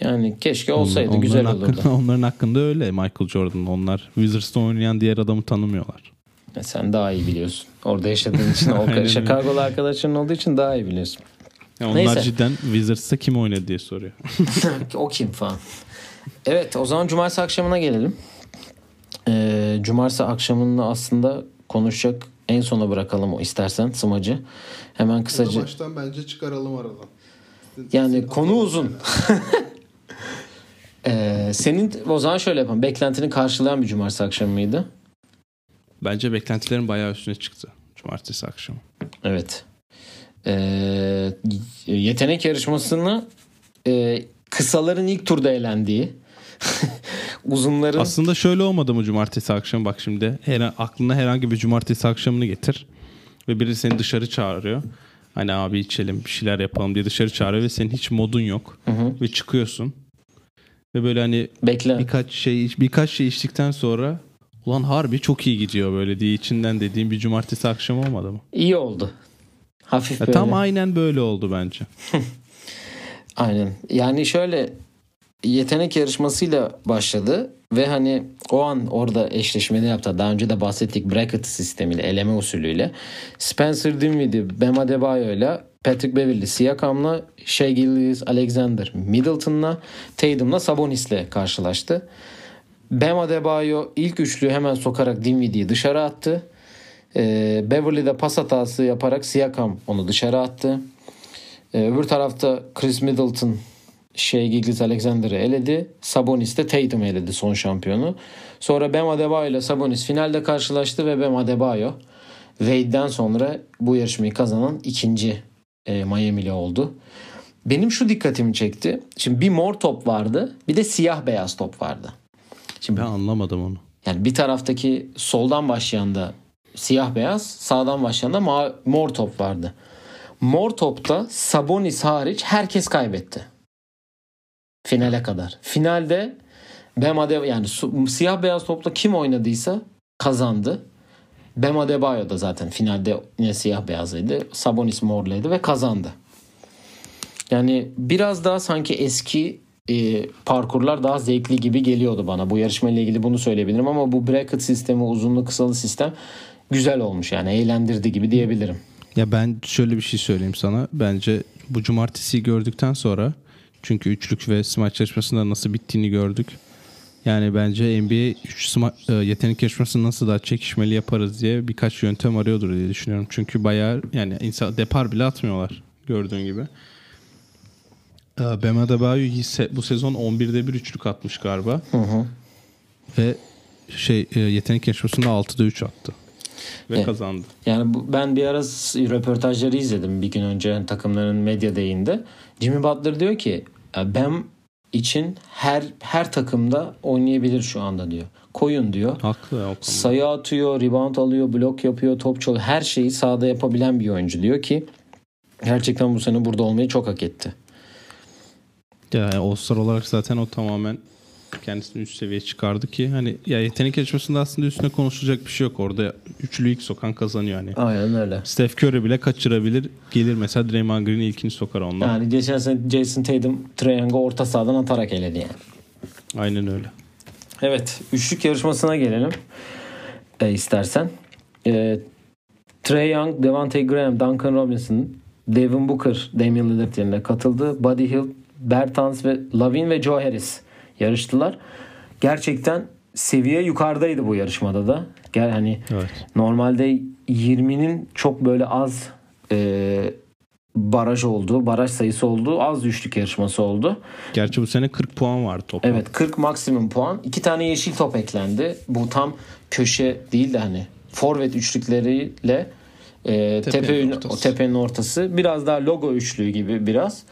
Yani keşke olsaydı Onların güzel hakkında, olurdu. onların hakkında öyle Michael Jordan. Onlar Wizards'ta oynayan diğer adamı tanımıyorlar. Ya Sen daha iyi biliyorsun. Orada yaşadığın için. O. Chicago'lu arkadaşların olduğu için daha iyi biliyorsun. Ya onlar Neyse. cidden Wizards'ta kim oynadı diye soruyor. o kim falan. Evet o zaman cumartesi akşamına gelelim. Ee, cumartesi akşamını aslında konuşacak en sona bırakalım o istersen smacı. Hemen kısaca. Baştan bence çıkaralım aradan. Yani konu uzun. Ee, senin o zaman şöyle yapalım. Beklentini karşılayan bir cumartesi akşamı mıydı? Bence beklentilerin bayağı üstüne çıktı cumartesi akşamı. Evet. Ee, yetenek yarışmasını e, kısaların ilk turda elendiği uzunların Aslında şöyle olmadı mı cumartesi akşamı? Bak şimdi her, aklına herhangi bir cumartesi akşamını getir. Ve biri seni dışarı çağırıyor. Hani abi içelim bir şeyler yapalım diye dışarı çağırıyor ve senin hiç modun yok. Ve çıkıyorsun. Ve böyle hani bekle. birkaç şey birkaç şey içtikten sonra ulan harbi çok iyi gidiyor böyle diye içinden dediğim bir cumartesi akşamı olmadı mı? İyi oldu. Hafif Ya böyle. tam aynen böyle oldu bence. Aynen. Yani şöyle yetenek yarışmasıyla başladı ve hani o an orada eşleşmede yaptı. Daha önce de bahsettik bracket sistemiyle, eleme usulüyle. Spencer Dinwiddie, Bam Adebayo'yla Patrick Beverly, Siakam'la Shea Gilgeous Alexander, Middleton'la Tatum'la Sabonis'le karşılaştı. Bam Adebayo ilk üçlüyü hemen sokarak Dinwiddie'yi dışarı attı. Ee, Beverly de pas hatası yaparak Siakam onu dışarı attı. Ee, öbür tarafta Chris Middleton şey Gilgis Alexander'ı eledi. Sabonis de Tatum'u eledi son şampiyonu. Sonra Bam Adebayo ile Sabonis finalde karşılaştı ve Bam Adebayo Wade'den sonra bu yarışmayı kazanan ikinci e, Miami'li oldu. Benim şu dikkatimi çekti. Şimdi bir mor top vardı bir de siyah beyaz top vardı. Şimdi Ben anlamadım onu. yani bir taraftaki soldan başlayan da siyah beyaz, sağdan başlayan da mor top vardı. Mor topta Sabonis hariç herkes kaybetti. Finale kadar. Finalde Bam Adebayo yani siyah beyaz topla kim oynadıysa kazandı. Bam Adebayo da zaten finalde yine siyah beyazıydı. Sabonis morluydu ve kazandı. Yani biraz daha sanki eski e, parkurlar daha zevkli gibi geliyordu bana. Bu yarışma ilgili bunu söyleyebilirim ama bu bracket sistemi uzunlu kısalı sistem güzel olmuş yani eğlendirdi gibi diyebilirim. Ya ben şöyle bir şey söyleyeyim sana. Bence bu cumartesiyi gördükten sonra çünkü üçlük ve smaç yarışmasında nasıl bittiğini gördük. Yani bence NBA 3 sma- e, yetenek yarışmasını nasıl daha çekişmeli yaparız diye birkaç yöntem arıyordur diye düşünüyorum. Çünkü bayağı yani insan depar bile atmıyorlar gördüğün gibi. E, Bam Adebayo ise- bu sezon 11'de bir üçlük atmış galiba. Ve şey e, yetenek yarışmasında 6'da 3 attı. Ve Evet. kazandı. Yani bu, ben bir ara röportajları izledim bir gün önce takımların medya deyinde. Jimmy Butler diyor ki "Ya ben için her her takımda oynayabilir şu anda diyor. Koyun diyor. Haklı o konuda. Sayı atıyor, rebound alıyor, blok yapıyor, top çalıyor. Her şeyi sahada yapabilen bir oyuncu diyor ki gerçekten bu sene burada olmayı çok hak etti. Ya yani All-Star olarak zaten o tamamen kendisini üst seviye çıkardı ki hani ya yetenek yarışmasında aslında üstüne konuşulacak bir şey yok orada üçlü ilk sokan kazanıyor hani. Aynen öyle. Steph Curry bile kaçırabilir. Gelir mesela Draymond Green ilkini sokar ondan. Yani geçen sene Jason Tatum Trae orta sahadan atarak eledi yani. Aynen öyle. Evet. Üçlük yarışmasına gelelim. E, istersen. E, Trey Young, Devante Graham, Duncan Robinson, Devin Booker, Damian Lillard yerine katıldı. Buddy Hield, Bertans ve Lavin ve Joe Harris yarıştılar. Gerçekten seviye yukarıdaydı bu yarışmada da. Gel hani Evet. normalde 20'nin çok böyle az e, baraj olduğu, baraj sayısı olduğu az üçlük yarışması oldu. Gerçi bu sene 40 puan vardı toplam. Evet 40 maksimum puan. İki tane yeşil top eklendi. Bu tam köşe değil de hani forvet üçlükleriyle e, Tepenin tepe ün- ortası. tepenin ortası. Biraz daha logo üçlüğü gibi biraz.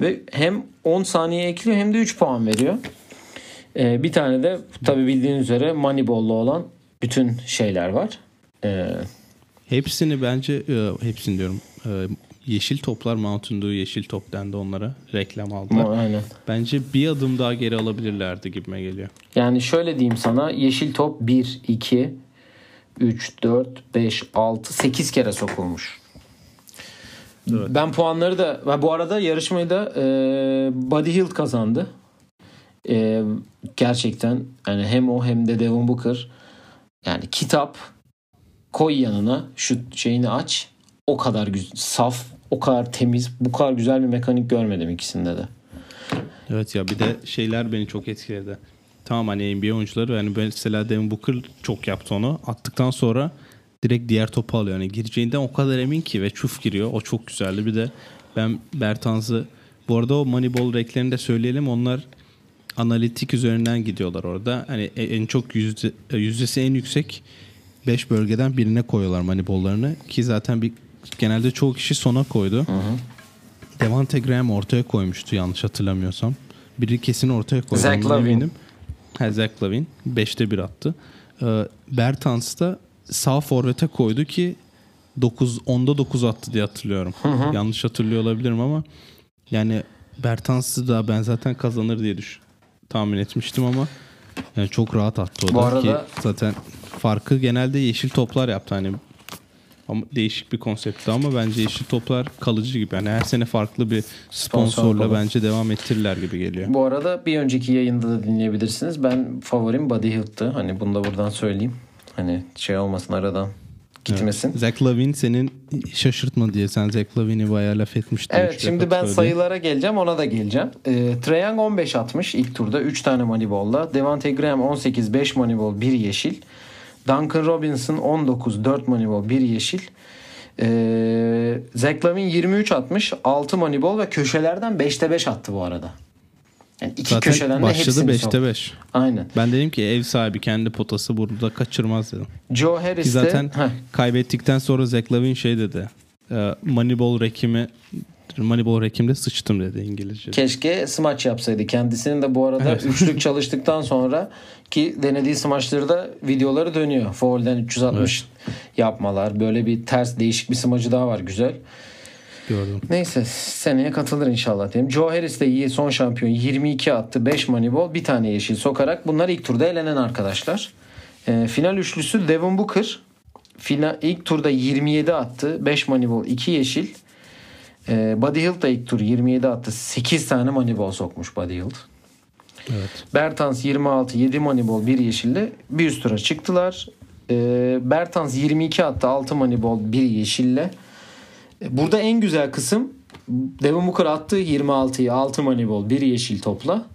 Ve hem 10 saniye ekliyor hem de 3 puan veriyor. E, bir tane de tabi bildiğiniz üzere Moneyball'la olan bütün şeyler var. E, Hepsini bence e, hepsini diyorum. E, yeşil toplar Mountain Dew yeşil top dendi onlara. Reklam aldılar. aynen. Bence bir adım daha geri alabilirlerdi gibime geliyor. Yani şöyle diyeyim sana yeşil top 1, 2, 3, 4, 5, 6, 8 kere sokulmuş. Ben puanları da bu arada yarışmayı da e, Buddy Hield kazandı. E, gerçekten yani hem o hem de Devin Booker yani kitap koy yanına şu şeyini aç o kadar güzel, saf o kadar temiz bu kadar güzel bir mekanik görmedim ikisinde de. Evet ya bir de şeyler beni çok etkiledi. Tamam hani NBA oyuncuları yani mesela Devin Booker çok yaptı onu. Attıktan sonra direkt diğer topu alıyor. Yani gireceğinden o kadar emin ki ve çuf giriyor. O çok güzeldi. Bir de ben Bertans'ı bu arada o Moneyball reklerini de söyleyelim. Onlar analitik üzerinden gidiyorlar orada. Hani e, en çok yüzde, e, yüzdesi en yüksek 5 bölgeden birine koyuyorlar Moneyball'larını. Ki zaten bir genelde çoğu kişi sona koydu. Hı hı. Devante Graham ortaya koymuştu yanlış hatırlamıyorsam. Biri kesin ortaya koydu. Zach Lavin. Ha, Zach Lavin. 5'te 1 attı. Ee, Bertans da sağ forvete koydu ki 9 10'da 9 attı diye hatırlıyorum. Hı hı. Yanlış hatırlıyor olabilirim ama yani Bertans'ı da ben zaten kazanır diye düş tahmin etmiştim ama yani çok rahat attı o Bu da arada... ki zaten farkı genelde yeşil toplar yaptı hani ama değişik bir konseptti ama bence yeşil toplar kalıcı gibi. Yani her sene farklı bir sponsorla Sponsor bence devam ettirirler gibi geliyor. Bu arada bir önceki yayında da dinleyebilirsiniz. Ben favorim Buddy Hield'tı. Hani bunu da buradan söyleyeyim. Hani şey olmasın aradan gitmesin. Evet. Zach Lavin senin şaşırtma diye sen Zach Lavin'i bayağı laf etmiştin. Evet şimdi ben sayılara geleceğim ona da geleceğim. E, Trae Young 15 atmış ilk turda 3 tane Moneyball'la. Devante Graham 18 5 Moneyball 1 yeşil. Duncan Robinson 19 4 Moneyball 1 yeşil. Ee, Zach Lavin 23 atmış 6 Moneyball ve köşelerden 5'te 5 attı bu arada. Yani iki Zaten köşeden de başladı 5'te 5. Aynen. Ben dedim ki ev sahibi kendi potası burada kaçırmaz dedim. Joe Harris Ki zaten heh. kaybettikten sonra Zach Lavin şey dedi. E, Moneyball rekimi Moneyball rekimde sıçtım dedi İngilizce. Keşke smaç yapsaydı. Kendisinin de bu arada üçlük çalıştıktan sonra ki denediği smaçları da videoları dönüyor. Foul'den 360 evet. yapmalar. Böyle bir ters değişik bir smacı daha var güzel. Gördüm. Neyse seneye katılır inşallah diyelim. Joe Harris de iyi son şampiyon 22 attı 5 Moneyball bir tane yeşil sokarak. Bunlar ilk turda elenen arkadaşlar. E, final üçlüsü Devin Booker. Final, ilk turda 27 attı 5 Moneyball 2 yeşil. E, Buddy Hield da ilk tur 27 attı 8 tane Moneyball sokmuş Buddy Hield. Evet. Bertans 26 7 Moneyball 1 yeşille bir üst tura çıktılar. E, Bertans 22 attı 6 Moneyball 1 yeşille. Burada en güzel kısım Devin Booker attı 26'yı 6 Moneyball 1 yeşil topla.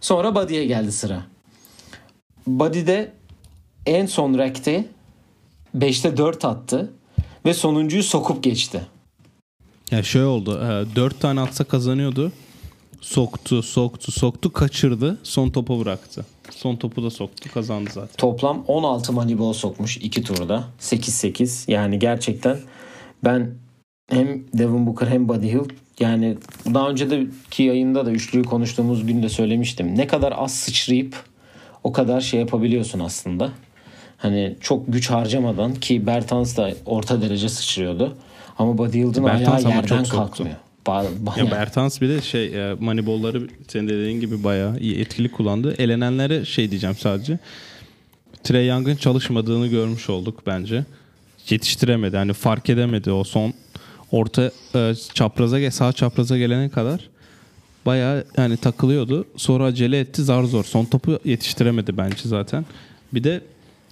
Sonra Buddy'ye geldi sıra. Buddy'de en son rack'te 5'te 4 attı ve sonuncuyu sokup geçti. Ya şöyle oldu. 4 e, tane atsa kazanıyordu. Soktu, soktu, soktu, kaçırdı. Son topa bıraktı. Son topu da soktu, kazandı zaten. Toplam 16 Moneyball sokmuş 2 turda. 8-8. Yani gerçekten ben hem Devin Booker hem Buddy Hield yani daha önceki yayında da üçlüyü konuştuğumuz günde söylemiştim. Ne kadar az sıçrayıp o kadar şey yapabiliyorsun aslında. Hani çok güç harcamadan ki Bertans da orta derece sıçrıyordu. Ama Buddy Hield'ın ayağı yerden kalkmıyor. Ba- ya Bertans bir de şey e, Moneyball'ları senin dediğin gibi bayağı iyi etkili kullandı. Elenenlere şey diyeceğim sadece. Trey Young'ın çalışmadığını görmüş olduk bence. Yetiştiremedi. Hani fark edemedi o son orta e, çapraza sağ çapraza gelene kadar bayağı yani takılıyordu. Sonra acele etti zar zor. Son topu yetiştiremedi bence zaten. Bir de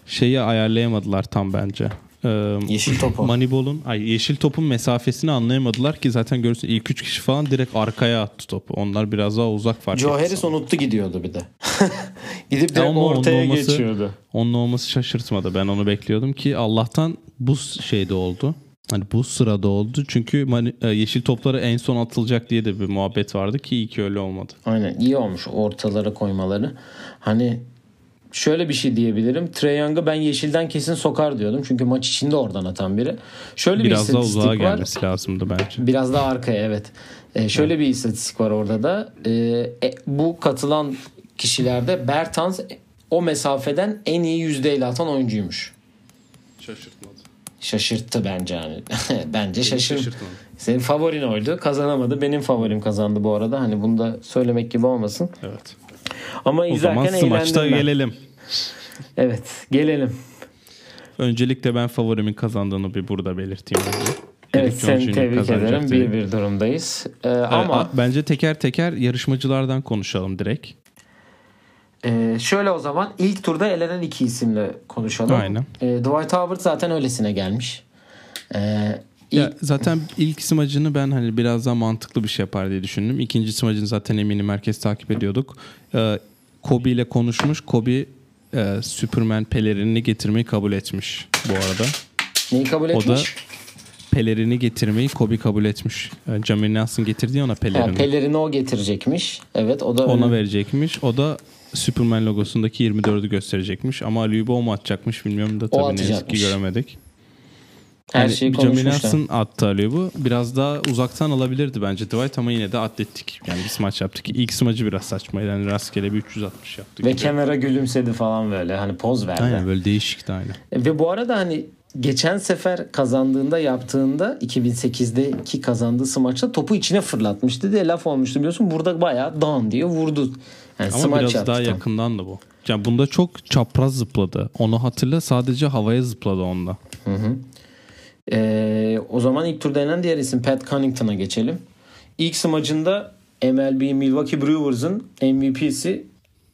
şeyi ayarlayamadılar tam bence. Ee, yeşil topu. Moneyball'un ay yeşil topun mesafesini anlayamadılar ki zaten görürsün ilk üç kişi falan direkt arkaya attı topu. Onlar biraz daha uzak fark Joe Harris unuttu gidiyordu bir de. Gidip direkt onun, ortaya olması, geçiyordu. Onun olması şaşırtmadı. Ben onu bekliyordum ki Allah'tan bu şeyde oldu. Hani bu sırada oldu. Çünkü e, yeşil topları en son atılacak diye de bir muhabbet vardı ki iyi ki öyle olmadı. Aynen iyi olmuş ortalara koymaları. Hani şöyle bir şey diyebilirim. Trey Young'ı ben yeşilden kesin sokar diyordum. Çünkü maç içinde oradan atan biri. Şöyle Biraz bir daha uzağa var. gelmesi lazımdı bence. Biraz daha arkaya evet. Ee, şöyle evet. bir istatistik var orada da. Ee, bu katılan kişilerde Bertans o mesafeden en iyi yüzdeyle atan oyuncuymuş. Şaşırtmadı. Şaşırttı bence yani. bence şaşırttı. Senin favorin oydu. Kazanamadı. Benim favorim kazandı bu arada. Hani bunu da söylemek gibi olmasın. Evet. Ama o izlerken zaman eğlendim ben. gelelim. Evet gelelim. Öncelikle ben favorimin kazandığını bir burada belirteyim. Evet seni tebrik ederim. Bir bir durumdayız. Ee, Ee, ama bence teker teker yarışmacılardan konuşalım direkt. Ee, şöyle o zaman ilk turda elenen iki isimle konuşalım. Aynen. Ee, Dwight Howard zaten öylesine gelmiş. Ee, Ya ilk- zaten ilk smacını ben hani biraz daha mantıklı bir şey yapar diye düşündüm. İkinci smacını zaten eminim herkes takip ediyorduk. Ee, Kobe ile konuşmuş. Kobe e, Superman pelerinini getirmeyi kabul etmiş bu arada. neyi kabul O da etmiş? pelerini getirmeyi Kobe kabul etmiş. Yani Jamie Nelson getirdi ona Ha, pelerini. pelerini o getirecekmiş. Evet o da ona öyle- verecekmiş. O da Superman logosundaki 24'ü gösterecekmiş. Ama Alübü o mu atacakmış bilmiyorum da tabii ne yazık ki göremedik. her Yani şeyi Jamie attı Alübü. Biraz daha uzaktan alabilirdi bence Dwight ama yine de atlettik. Yani bir smaç yaptık. İlk smacı biraz saçmaydı. Yani rastgele bir 360 yaptık. Ve gibi. kenara gülümsedi falan böyle. Hani poz verdi. Aynen böyle değişikti aynen. Ve bu arada hani geçen sefer kazandığında yaptığında 2008'deki kazandığı smaçta topu içine fırlatmıştı diye laf olmuştu biliyorsun. Burada bayağı dan diye vurdu. Yani Ama biraz yaptı daha tam. yakından da bu. Yani bunda çok çapraz zıpladı. Onu hatırla sadece havaya zıpladı onda. Ee, o zaman ilk turda inen diğer isim Pat Cunnington'a geçelim. İlk smacında MLB Milwaukee Brewers'ın MVP'si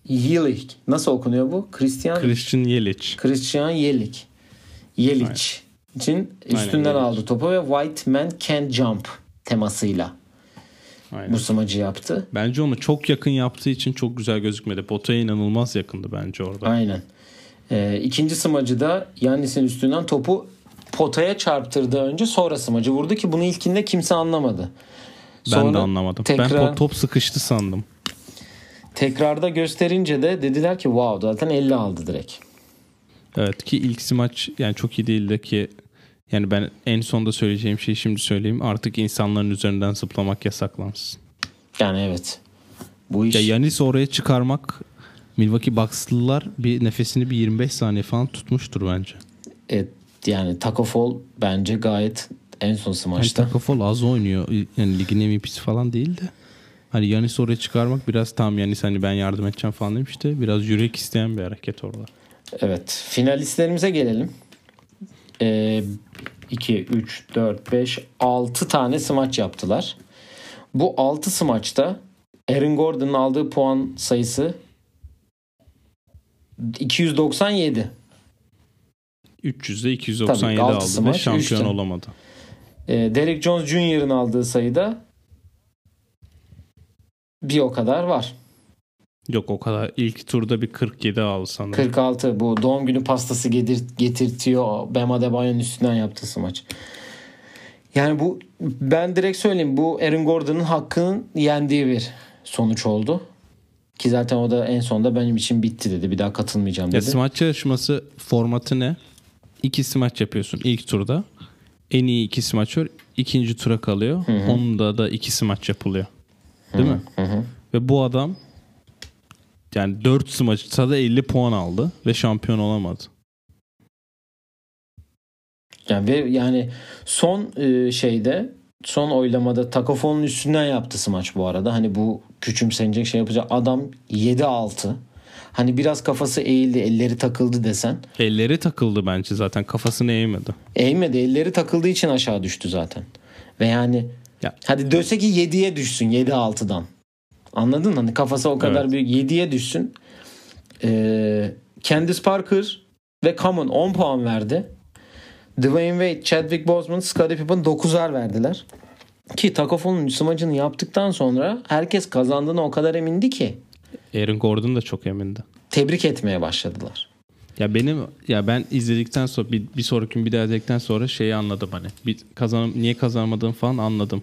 Yelich. Nasıl okunuyor bu? Christian Christian Yelich. Christian Yelich. Yelich için üstünden Yelich. aldı topu ve White Man Can't Jump temasıyla Aynen. bu smacı yaptı. Bence onu çok yakın yaptığı için çok güzel gözükmedi. Potaya inanılmaz yakındı bence orada. Aynen. Ee, ikinci smacı da Yannis'in üstünden topu potaya çarptırdı önce sonra smacı vurdu ki bunu ilkinde kimse anlamadı. Ben Sonra de anlamadım. Ben Tekrar, pot- top sıkıştı sandım. tekrarda gösterince de dediler ki wow zaten 50 aldı direkt. Evet ki ilk maç yani çok iyi değildi ki yani ben en sonda söyleyeceğim şeyi şimdi söyleyeyim. Artık insanların üzerinden zıplamak yasaklansın. Yani evet. Bu iş Ya Yanis oraya çıkarmak Milwaukee Bucks'lılar bir nefesini bir 25 saniye falan tutmuştur bence. evet, yani Taco Fall bence gayet en son smaçta. Taco Fall az oynuyor. Yani ligin MVP'si falan değil de. Hani Yanis oraya çıkarmak biraz tam Yanis hani ben yardım edeceğim falan demişti. Biraz yürek isteyen bir hareket orada. Evet. Finalistlerimize gelelim. Ee, 2, 3, 4, 5, 6 tane smaç yaptılar. Bu 6 smaçta Aaron Gordon'ın aldığı puan sayısı 297. 300'de 297 Tabii, aldı ve smaç, şampiyon üçte. olamadı. Ee, Derek Jones Jr.'ın aldığı sayıda bir o kadar var. Yok o kadar. İlk turda bir 47 aldı sanırım. 46 bu doğum günü pastası getir, getirtiyor Bam Adebayo'nun üstünden yaptığı smaç. Yani bu ben direkt söyleyeyim bu Aaron Gordon'ın hakkının yendiği bir sonuç oldu. Ki zaten o da en sonunda benim için bitti dedi. Bir daha katılmayacağım Ya dedi. smaç yarışması formatı ne? İki smaç yapıyorsun ilk turda. En iyi iki smaçör ikinci tura kalıyor. Onda da iki smaç yapılıyor. Değil mi? Ve bu adam yani 4 smaçta da 50 puan aldı ve şampiyon olamadı. Yani, ve yani son e, şeyde son oylamada Takofon'un üstünden yaptı smaç bu arada. Hani bu küçümsenecek şey yapacak adam 7-6. Hani biraz kafası eğildi, elleri takıldı desen. Elleri takıldı bence zaten kafasını eğmedi. Eğmedi. Elleri takıldığı için aşağı düştü zaten. Ve yani Ya. hadi döse ki 7'ye düşsün 7-6'dan. Anladın? Hani kafası o kadar Evet. büyük 7'ye düşsün. Ee, Candice Parker ve Common 10 puan verdi. Dwayne Wade, Chadwick Boseman, Scottie Pippen 9'ar verdiler. Ki Takofon'un smacını yaptıktan sonra herkes kazandığına o kadar emindi ki Aaron Gordon da çok emindi. tebrik etmeye başladılar. Ya benim ya ben izledikten sonra bir, bir sonraki gün bir daha izledikten sonra şeyi anladım hani. Bir kazan niye kazanamadığını falan anladım.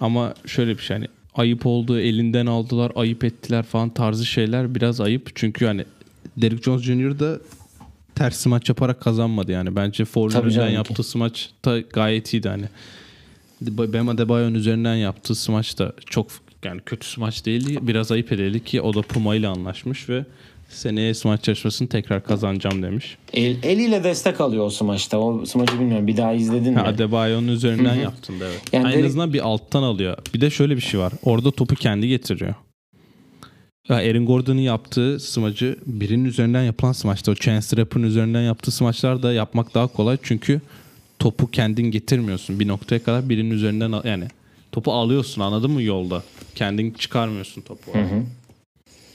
Ama şöyle bir şey hani ayıp oldu, elinden aldılar, ayıp ettiler falan tarzı şeyler biraz ayıp. Çünkü hani Derrick Jones Jr. da ters smaç yaparak kazanmadı yani. Bence ki. yaptığı smaç da gayet iyiydi hani. Bam Adebayo'nun üzerinden yaptığı smaç da çok yani kötü smaç değildi. Biraz ayıp edildi ki o da Puma ile anlaşmış ve seneye smaç yarışmasını tekrar kazanacağım demiş. El, eliyle destek alıyor o smaçta. O smaçı bilmiyorum bir daha izledin mi? Adebayo'nun üzerinden yaptın da evet. Yani en Derek- azından bir alttan alıyor. Bir de şöyle bir şey var. Orada topu kendi getiriyor. Ya Aaron Gordon'un yaptığı smacı birinin üzerinden yapılan smaçta o Chance Rapper'ın üzerinden yaptığı smaçlar da yapmak daha kolay çünkü topu kendin getirmiyorsun bir noktaya kadar birinin üzerinden al- yani topu alıyorsun anladın mı yolda kendin çıkarmıyorsun topu.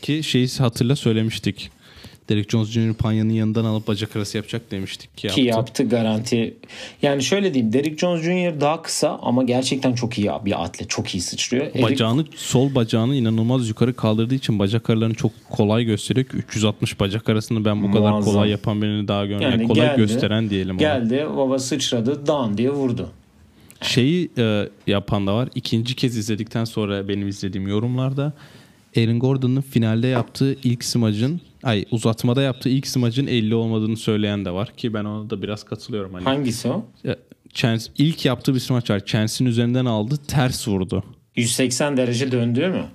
Ki şeyi hatırla söylemiştik. Derek Jones Jr. Panya'nın yanından alıp bacak arası yapacak demiştik ki yaptı. Ki yaptı garanti. Yani şöyle diyeyim. Derrick Jones Jr. daha kısa ama gerçekten çok iyi bir atlet. Çok iyi sıçrıyor. Eric- Bacağını sol bacağını inanılmaz yukarı kaldırdığı için bacak aralarını çok kolay gösteriyor ki 360 bacak arasını ben bu kadar Muazzam. kolay yapan birini daha görmedim. Yani kolay geldi, gösteren diyelim. ona. Geldi baba sıçradı dan diye vurdu. Şeyi e, yapan da var. İkinci kez izledikten sonra benim izlediğim yorumlarda Aaron Gordon'un finalde yaptığı ilk smacın ay uzatmada yaptığı ilk smacın 50 olmadığını söyleyen de var ki ben ona da biraz katılıyorum hani. Hangisi o? Chance ilk yaptığı bir smaç var. Chance'in üzerinden aldı, ters vurdu. 180 derece döndüğü mü?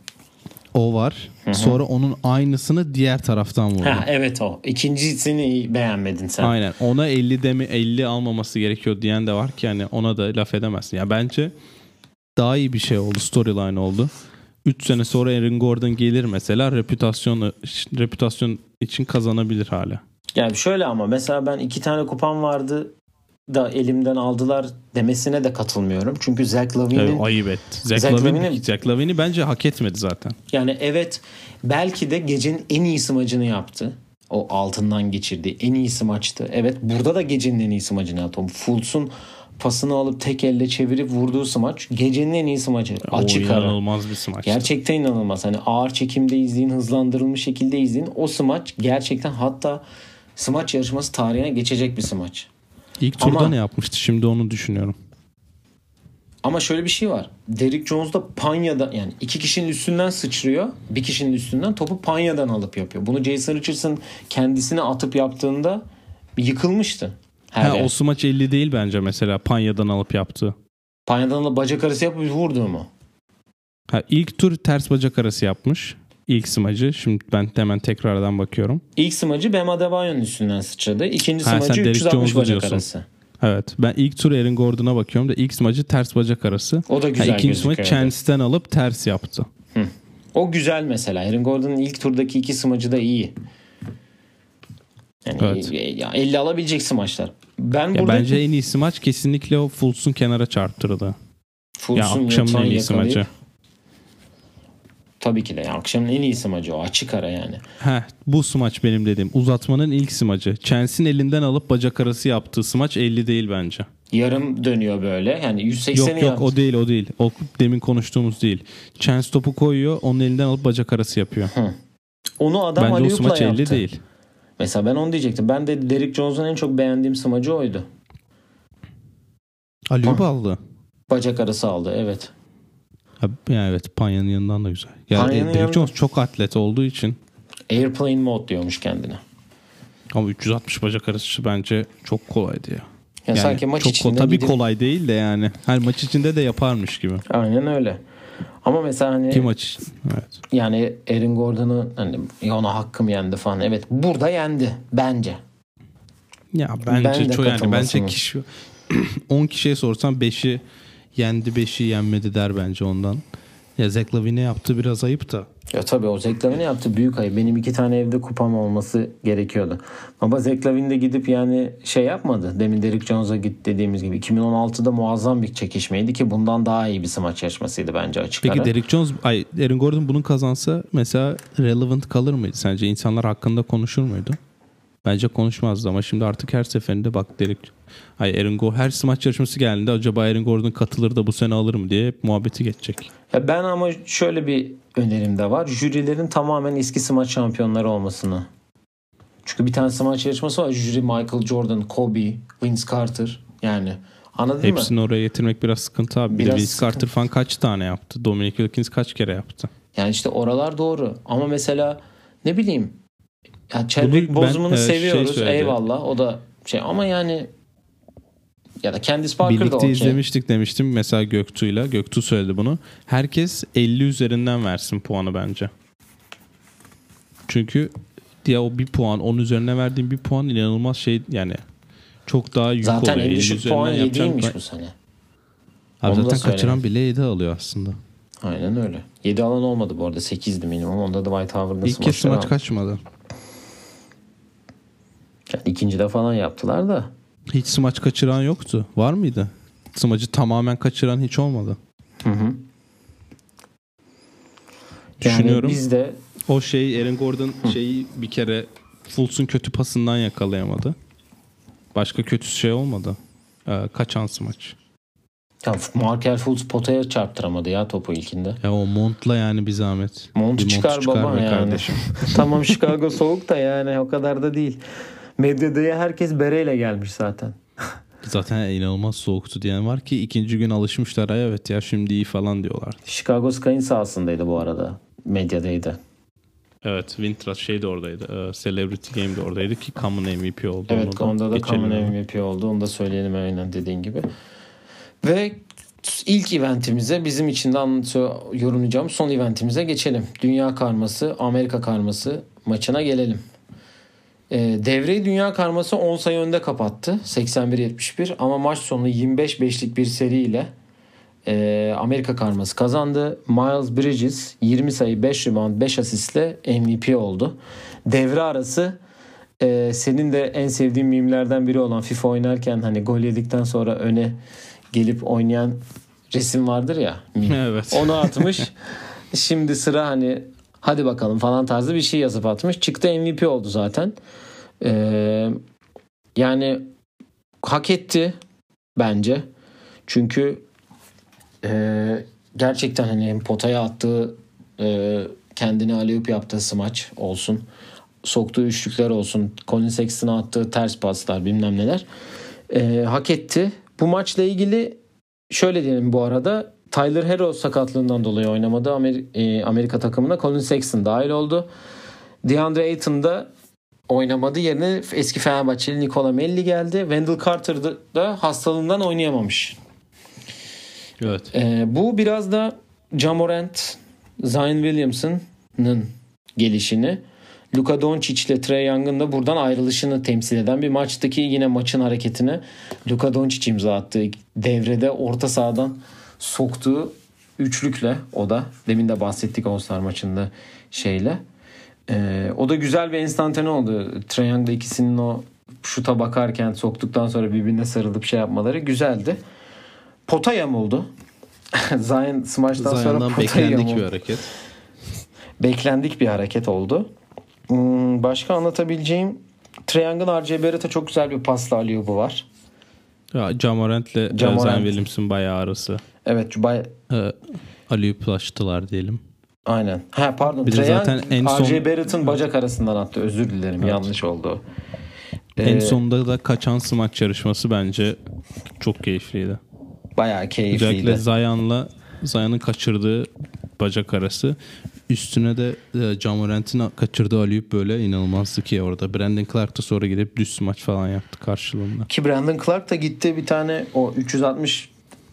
O var. Sonra onun aynısını diğer taraftan vurdu. Ha evet o. İkincisini beğenmedin sen. Aynen. Ona 50 demi 50 almaması gerekiyor diyen de var ki yani ona da laf edemezsin. Ya bence daha iyi bir şey oldu. Storyline oldu. 3 sene sonra Aaron Gordon gelir mesela reputasyon reputasyon için kazanabilir hala. Yani şöyle ama mesela ben iki tane kupam vardı da elimden aldılar demesine de katılmıyorum. Çünkü Zach Lavine'in Evet, ayıp etti. Zach, Zach Lavine, Zach Lavine'i bence hak etmedi zaten. yani evet belki de gecenin en iyi smacını yaptı. O altından geçirdiği en iyi maçtı. Evet burada da gecenin en iyi smacını yaptı. Fultz'un pasını alıp tek elle çevirip vurduğu smaç gecenin en iyi smacı. O Açık ara. inanılmaz bir smaç. Gerçekten inanılmaz. Hani ağır çekimde izleyin, hızlandırılmış şekilde izleyin. O smaç gerçekten hatta smaç yarışması tarihine geçecek bir smaç. İlk turda Ama- ne yapmıştı şimdi onu düşünüyorum. Ama şöyle bir şey var. Derrick Jones da Panya'da yani iki kişinin üstünden sıçrıyor. Bir kişinin üstünden topu Panya'dan alıp yapıyor. Bunu Jason Richardson kendisine atıp yaptığında yıkılmıştı. Her Ha, yer. o smaç 50 değil bence mesela Panya'dan alıp yaptığı. Panya'dan alıp bacak arası yapıp vurdu mu? Ha, ilk tur ters bacak arası yapmış. İlk smacı. Şimdi ben hemen tekrardan bakıyorum. İlk smacı Bam Adebayo'nun üstünden sıçradı. İkinci Ha, smacı Derrick 360 Jones'u bacak diyorsun. arası. Evet. Ben ilk tur Aaron Gordon'a bakıyorum da ilk smacı ters bacak arası. O da güzel ha, ikinci smaç Chance'den alıp ters yaptı. O güzel mesela. Aaron Gordon'un ilk turdaki iki smacı da iyi. Yani Evet. ya 50 alabilecek smaçlar. Ben Ya burada bence en iyi smaç kesinlikle o Fultz'un kenara çarptırdı. Ya Fultz'un akşamın yatağını en iyi yakalayıp- smacı. Tabii ki de. Yani akşamın en iyi smacı o. Açık ara yani. Heh, bu smaç benim dediğim. Uzatmanın ilk smacı. Chance'in elinden alıp bacak arası yaptığı smaç 50 değil bence. Yarım dönüyor böyle. Yani 180'i Yok yok yaptı. o değil o değil. O demin konuştuğumuz değil. Chance topu koyuyor onun elinden alıp bacak arası yapıyor. Onu adam bence o smaç 50 yaptı. değil. Mesela ben onu diyecektim. Ben de Derrick Jones'un en çok beğendiğim smacı oydu. Aliyup aldı. Bacak arası aldı evet. Yani evet Panya'nın yanından da güzel. Ya Panya'nın e, Derek yanında- Jones çok atlet olduğu için Airplane mode diyormuş kendine. ama 360 bacak arası bence çok kolaydı ya. Ya Yani sanki maç çok içinde tabii gidip- kolay değil de yani. Her maç içinde de yaparmış gibi. Aynen öyle. Ama mesela hani Ki maç evet. yani Aaron Gordon'u hani ona hakkım yendi falan. Evet burada yendi bence. Ya Ben bence de çok yani bence kişi 10 kişiye sorsan 5'i yendi 5'i yenmedi der bence ondan. Ya Zach Lavine yaptı biraz ayıp da. Ya tabii o Zach Lavine yaptı büyük ayıp. Benim iki tane evde kupam olması gerekiyordu. Ama Zach Lavine de gidip yani şey yapmadı. Demin Derrick Jones'a git dediğimiz gibi. 2016'da muazzam bir çekişmeydi ki bundan daha iyi bir smaç yarışmasıydı bence açık Peki ara. Derek Jones, ay Aaron Gordon bunu kazansa mesela relevant kalır mıydı sence? İnsanlar hakkında konuşur muydu? Bence konuşmazdı ama şimdi artık her seferinde bak Derek ay Aaron Gordon her smaç yarışması geldiğinde acaba Aaron Gordon katılır da bu sene alır mı diye hep muhabbeti geçecek. Ya ben ama şöyle bir önerim de var. Jürilerin tamamen eski smaç şampiyonları olmasını. Çünkü bir tane smaç yarışması var. Jüri Michael Jordan, Kobe, Vince Carter. Yani anladın mı? Hepsini oraya getirmek biraz sıkıntı abi. Bir de Biraz Vince sıkıntı. Carter falan kaç tane yaptı? Dominic Wilkins kaç kere yaptı? Yani işte oralar doğru. Ama mesela ne bileyim ya Chadwick Boseman'ı şey seviyoruz. söyledi. eyvallah. O da şey ama yani ya da Candice Parker da Birlikte okey. izlemiştik demiştim mesela Göktuğ'yla. Göktuğ söyledi bunu. Herkes 50 üzerinden versin puanı bence. Çünkü diye o bir puan, onun üzerine verdiğim bir puan inanılmaz şey yani çok daha yük Zaten oluyor. en 50 düşük üzerinden puan yapacağım 7'ymiş ben- bu sene. Abi Onu da zaten kaçıran bile 7 alıyor aslında. Aynen öyle. 7 alan olmadı bu arada. 8'di minimum. Onda da White Howard'ın İlk kez maç kaçmadı. Yani ikincide falan yaptılar da. Hiç smaç kaçıran yoktu. Var mıydı? Smacı tamamen kaçıran hiç olmadı. Hı hı. Düşünüyorum. Yani biz de O şey Aaron Gordon şeyi bir kere Fultz'un kötü pasından yakalayamadı. Başka kötü şey olmadı. Ee, kaçan smaç. ya Markel Fultz potaya çarptıramadı ya topu ilkinde. Ya o montla yani bir zahmet. Montu Bir çıkar baba be yani. kardeşim. tamam Chicago soğuk da yani o kadar da değil. Medyadaya herkes bereyle gelmiş zaten. Zaten inanılmaz soğuktu diyen var ki ikinci gün alışmışlar. Ay evet ya şimdi iyi falan diyorlar. Chicago Sky'ın sahasındaydı bu arada. Medyadaydı. Evet Wintras şey de oradaydı. Ee, Celebrity Game de oradaydı ki Common MVP oldu. Evet Onu onda da Common. MVP oldu. Onu da söyleyelim aynen dediğin gibi. Ve ilk eventimize bizim için de anlatıyor, yorumlayacağım son eventimize geçelim. Dünya karması, Amerika karması maçına gelelim. Ee, devreyi Dünya karması 10 sayı önde kapattı. 81-71 ama maç sonu 25-5'lik bir seriyle e, Amerika karması kazandı. Miles Bridges 20 sayı 5 rebound 5 asistle MVP oldu. Devre arası e, senin de en sevdiğin mimlerden biri olan FIFA oynarken hani gol yedikten sonra öne gelip oynayan resim vardır ya. mim. Evet. Onu atmış. Şimdi sıra hani hadi bakalım falan tarzı bir şey yazıp atmış. Çıktı MVP oldu zaten. Ee, yani hak etti bence. Çünkü e, gerçekten hani potaya attığı e, kendini aleyup yaptığı smaç olsun. Soktuğu üçlükler olsun. Colin Sexton'a attığı ters paslar bilmem neler. E, hak etti. Bu maçla ilgili şöyle diyelim bu arada. Tyler Hero sakatlığından dolayı oynamadı. Amer- e, Amerika takımına Colin Sexton dahil oldu. DeAndre Ayton da oynamadı. Yerine eski Fenerbahçeli Nikola Melli geldi. Wendell Carter da, da hastalığından oynayamamış. Evet. Ee, bu biraz da Jamorant, Zion Williamson'ın gelişini, Luka Doncic ile Trey Young'ın da buradan ayrılışını temsil eden bir maçtaki yine maçın hareketine Luka Doncic imza attı. Devrede orta sahadan soktuğu üçlükle o da demin de bahsettik All-Star maçında şeyle. Ee, o da güzel bir enstantane oldu. Young'la ikisinin o şuta bakarken soktuktan sonra birbirine sarılıp şey yapmaları güzeldi. Pota yamuldu. Zion smaçtan sonra pota beklendik yamuldu. bir hareket. Beklendik bir hareket oldu. Hmm, başka anlatabileceğim Triangle RJ Barrett'a çok güzel bir pasla aliyubu var. Ya Jamorant'le e, Jamorant. Zion Williamson bayağı arası. Evet bay Ee, Aliyuplaştılar diyelim. aynen. Ha pardon. Bir Trae zaten en son- RJ Barrett'ın bacak arasından attı. Özür dilerim. Yanlış oldu. en Ee, sonunda da kaçan smaç yarışması bence çok keyifliydi. bayağı keyifliydi. Özellikle Zion'la Zion'ın kaçırdığı bacak arası. Üstüne de e, Jamorant'in kaçırdığı Aliyup böyle inanılmazdı ki orada. Brandon Clark da sonra gidip düz smaç falan yaptı karşılığında. Ki Brandon Clark da gitti bir tane o 360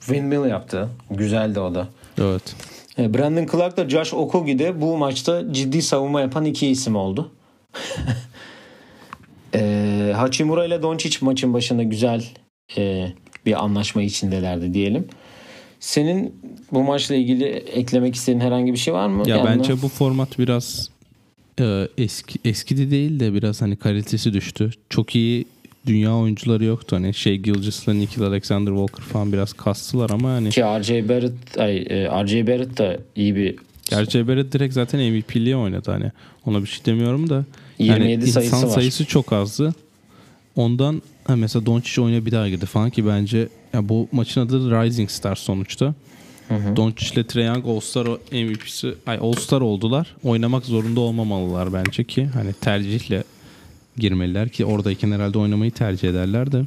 windmill yaptı. Güzeldi o da. Evet. E, Brandon Clark da Josh Okogi de bu maçta ciddi savunma yapan iki isim oldu. e, Hachimura ile Doncic maçın başında güzel e, bir anlaşma içindelerdi diyelim. Senin bu maçla ilgili eklemek istediğin herhangi bir şey var mı? Ya Yani- bence bu format biraz e, eski eski de değil de biraz hani kalitesi düştü. Çok iyi dünya oyuncuları yoktu. Hani şey Gilgeous'la Nikhil Alexander Walker falan biraz kastılar ama hani ki RJ Barrett ay, e, RJ Barrett da iyi bir Gerçi Barrett direkt zaten MVP'liğe oynadı hani. Ona bir şey demiyorum da. 27 yani sayısı insan var. sayısı çok azdı. Ondan ha mesela Doncic oyuna bir daha girdi falan ki bence ya bu maçın adı Rising Star sonuçta. Doncic ile Trae Young All-Star MVP'si ay All-Star oldular. Oynamak zorunda olmamalılar bence ki hani tercihle girmeliler ki oradayken herhalde oynamayı tercih ederler de.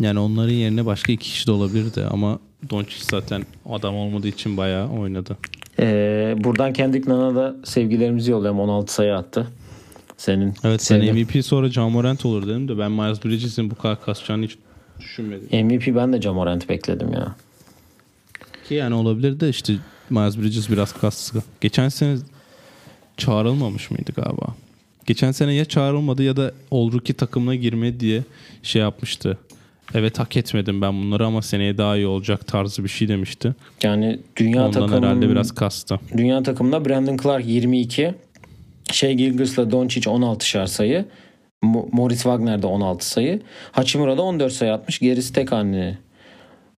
Yani onların yerine başka iki kişi de olabilirdi ama Doncic zaten adam olmadığı için bayağı oynadı. Ee, buradan Kendrick Nunn'a da sevgilerimizi yollayalım. 16 sayı attı. Senin Evet sen sevdiğin- MVP sonra John Morant olur dedim de ben Miles Bridges'in bu kadar kasacağını hiç düşünmedim. MVP ben de Jamorant bekledim ya. Ki yani olabilir de işte Miles Bridges biraz kassı. Geçen sene çağrılmamış mıydı galiba? Geçen sene ya çağrılmadı ya da Rookie takımına girmedi diye şey yapmıştı. evet hak etmedim ben bunları ama seneye daha iyi olacak tarzı bir şey demişti. Yani dünya Ondan takım herhalde biraz kastı. Dünya takımında Brandon Clark 22, Shea Gilgeous'la Doncic 16'şar sayı. Mo- Moritz Wagner de 16 sayı. Hachimura da 14 sayı atmış. Gerisi tek haneli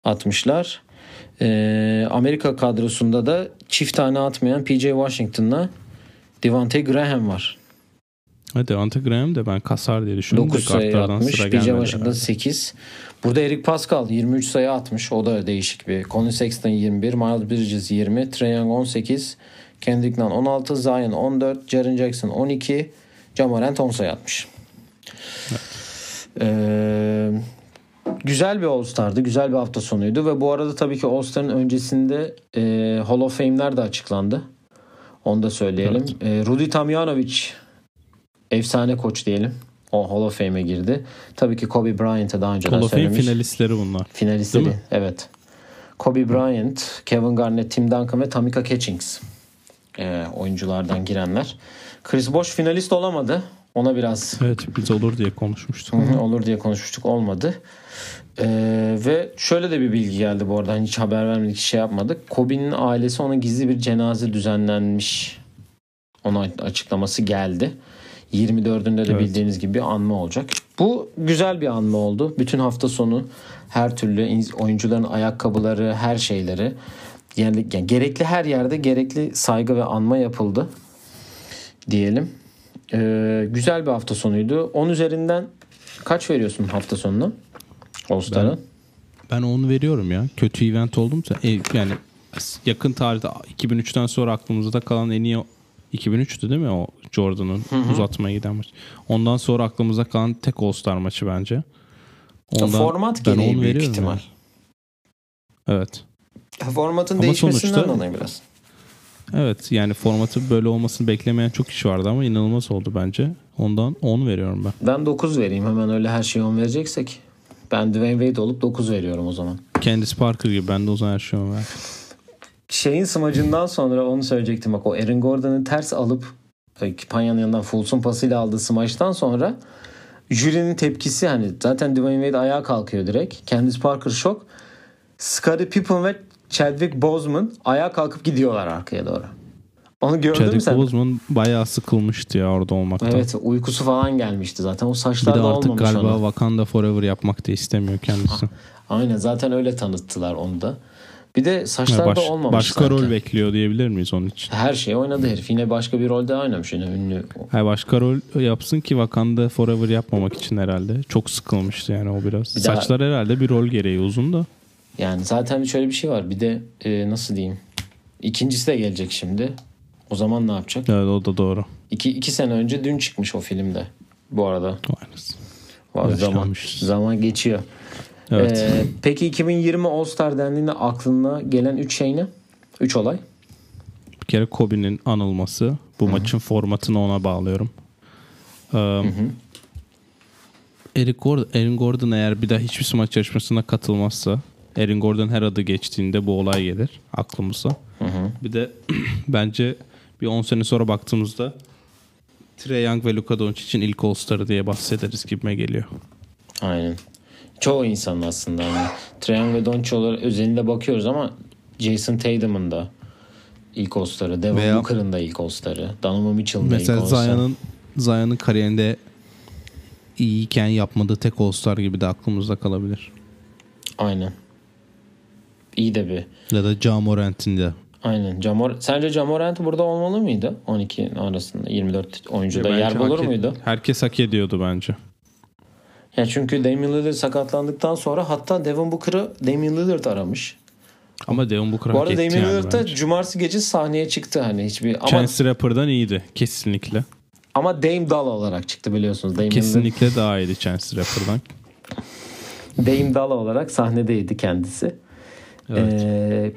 atmışlar. Ee, Amerika kadrosunda da çift tane atmayan PJ Washington'la Devante Graham var. Hadi Ante Graham de ben kasar diye düşündüm. 9 de sayı atmış. gelmedi Washington herhalde. 8. Burada Eric Pascal 23 sayı atmış. O da değişik bir. Colin Sexton 21. Miles Bridges 20. Trae Young 18. Kendrick Nunn 16. Zion 14. Jaren Jackson 12. Jamorant 10 sayı atmış. Ee, güzel bir All-Star'dı. Güzel bir hafta sonuydu. Ve bu arada tabii ki All-Star'ın öncesinde e, Hall of Fame'ler de açıklandı. Onu da söyleyelim. E, Rudy Tomjanovic efsane koç diyelim. O Hall of Fame'e girdi. Tabii ki Kobe Bryant'a daha önceden Hall of Fame söylemiş. finalistleri bunlar. Finalistleri. Evet. Kobe Bryant, Kevin Garnett, Tim Duncan ve Tamika Catchings. Ee, oyunculardan girenler. Chris Bosh finalist olamadı. Ona biraz Evet biz olur diye konuşmuştuk. Hı hı, olur diye konuşmuştuk. Olmadı. Ee, ve şöyle de bir bilgi geldi bu arada. Hiç haber vermedik, şey yapmadık. Kobe'nin ailesi ona gizli bir cenaze düzenlenmiş. Ona açıklaması geldi. 24'ünde de Evet. bildiğiniz gibi anma olacak. Bu güzel bir anma oldu. Bütün hafta sonu her türlü oyuncuların ayakkabıları, her şeyleri yani, yani gerekli her yerde gerekli saygı ve anma yapıldı diyelim. Ee, güzel bir hafta sonuydu. 10 üzerinden kaç veriyorsun hafta sonuna? All-Star'a. Ben 10 veriyorum ya. Kötü event oldumsa e, yani yakın tarihte 2003'ten sonra aklımızda kalan en iyi 2003'tü değil mi o Jordan'ın uzatmaya giden maç. Ondan sonra aklımızda kalan tek All-Star maçı bence. Format ben gereği 10 büyük veriyorum ihtimal. yani. Evet. Formatın Ama değişmesinden sonuçta- dolayı biraz. Evet yani formatı böyle olmasını beklemeyen çok kişi vardı ama inanılmaz oldu bence. Ondan 10 veriyorum ben. Ben 9 vereyim. Hemen öyle her şeyi 10 vereceksek. Ben Dwayne Wade olup 9 veriyorum o zaman. Candice Parker gibi ben de o zaman her şeyi ver. Şeyin smacından sonra onu söyleyecektim. Bak o Aaron Gordon'ı ters alıp e, Panya'nın yanından Fultz'un pasıyla aldığı smaçtan sonra jürinin tepkisi hani zaten Dwayne Wade ayağa kalkıyor direkt. Candice Parker şok. Scottie Pippen ve Chadwick Boseman ayağa kalkıp gidiyorlar arkaya doğru. Onu gördün mü Chadwick sen? Boseman bayağı sıkılmıştı ya orada olmaktan. Evet uykusu falan gelmişti zaten. O Bir saçlar de da artık olmamış galiba ona. Wakanda Forever yapmak da istemiyor kendisi. Aynen zaten öyle tanıttılar onu da. Bir de saçlar Baş- olmamış başka sanki. rol bekliyor diyebilir miyiz onun için? Her şey oynadı herif. Yine başka bir rolde oynamış. Yine ünlü. Hayır başka rol yapsın ki Wakanda Forever yapmamak için herhalde. Çok sıkılmıştı yani o biraz. Bir daha- Saçlar herhalde bir rol gereği uzun da. Yani zaten şöyle bir şey var. Bir de e, nasıl diyeyim. İkincisi de gelecek şimdi. O zaman ne yapacak? Evet o da doğru. İki, iki sene önce dün çıkmış o filmde. Bu arada. Aynısı. Zaman, zaman geçiyor. Evet. Ee, peki 2020 All Star dendiğinde aklına gelen 3 şey ne? 3 olay. Bir kere Kobe'nin anılması. Bu maçın formatını ona bağlıyorum. Ee, Eric Gordon, Aaron Gordon eğer bir daha hiçbir smaç yarışmasına katılmazsa Aaron Gordon her adı geçtiğinde bu olay gelir aklımıza. Bir de bence bir 10 sene sonra baktığımızda Trae Young ve Luka Doncic'in ilk All-Star'ı diye bahsederiz gibime geliyor. Aynen. Çoğu insan aslında. Yani. Young ve Doncic olarak özelinde bakıyoruz ama Jason Tatum'un da ilk All-Star'ı. Veya- Booker'ın da ilk All-Star'ı. Donovan Mitchell'ın da ilk Mesela All-Star'ı. Zion'ın Zion'ın kariyerinde iyiyken yapmadığı tek All-Star gibi de aklımızda kalabilir. Aynen. İyi de bir. Ya da Ja Morant'in de. Aynen. Jamor Sence Jamorant burada olmalı mıydı? 12 arasında 24 oyuncuda Bence yer bulur muydu? Herkes hak ediyordu bence. Ya çünkü Damian Lillard sakatlandıktan sonra hatta Devin Booker'ı Damian Lillard aramış. Ama Devin Booker Bu arada Damian yani Lillard da cumartesi gece sahneye çıktı hani hiçbir ama Chance Rapper'dan iyiydi. Kesinlikle. ama Dame Doll olarak çıktı biliyorsunuz. Lillard Kesinlikle daha iyiydi Chance Rapper'dan. Dame Doll olarak sahnedeydi kendisi. Evet. Ee,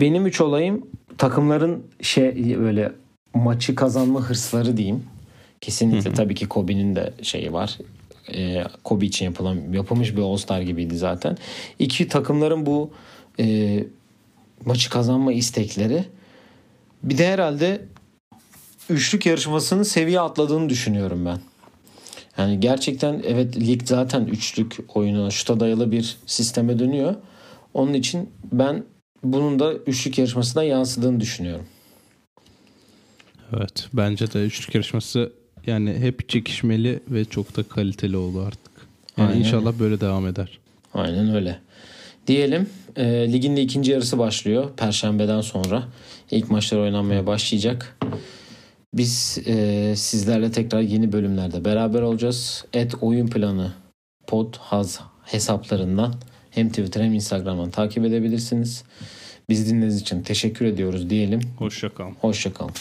benim üç olayım takımların şey böyle maçı kazanma hırsları diyeyim. Kesinlikle tabii ki Kobe'nin de şeyi var. Ee, Kobe için yapılan yapılmış bir All-Star gibiydi zaten. İki takımların bu e, maçı kazanma istekleri. Bir de herhalde üçlük yarışmasının seviye atladığını düşünüyorum ben. Yani gerçekten evet lig zaten üçlük oyunu şuta dayalı bir sisteme dönüyor. Onun için ben bunun da üçlük yarışmasına yansıdığını düşünüyorum. Evet. Bence de üçlük yarışması yani hep çekişmeli ve çok da kaliteli oldu artık. Yani Aynen. inşallah böyle devam eder. Aynen öyle. Diyelim e, ligin de ikinci yarısı başlıyor. Perşembeden sonra ilk maçlar oynanmaya başlayacak. Biz e, sizlerle tekrar yeni bölümlerde beraber olacağız. Et oyun planı pod haz hesaplarından hem Twitter hem Instagram'dan takip edebilirsiniz. Biz dinlediğiniz için teşekkür ediyoruz diyelim. Hoşçakalın. Hoşçakalın.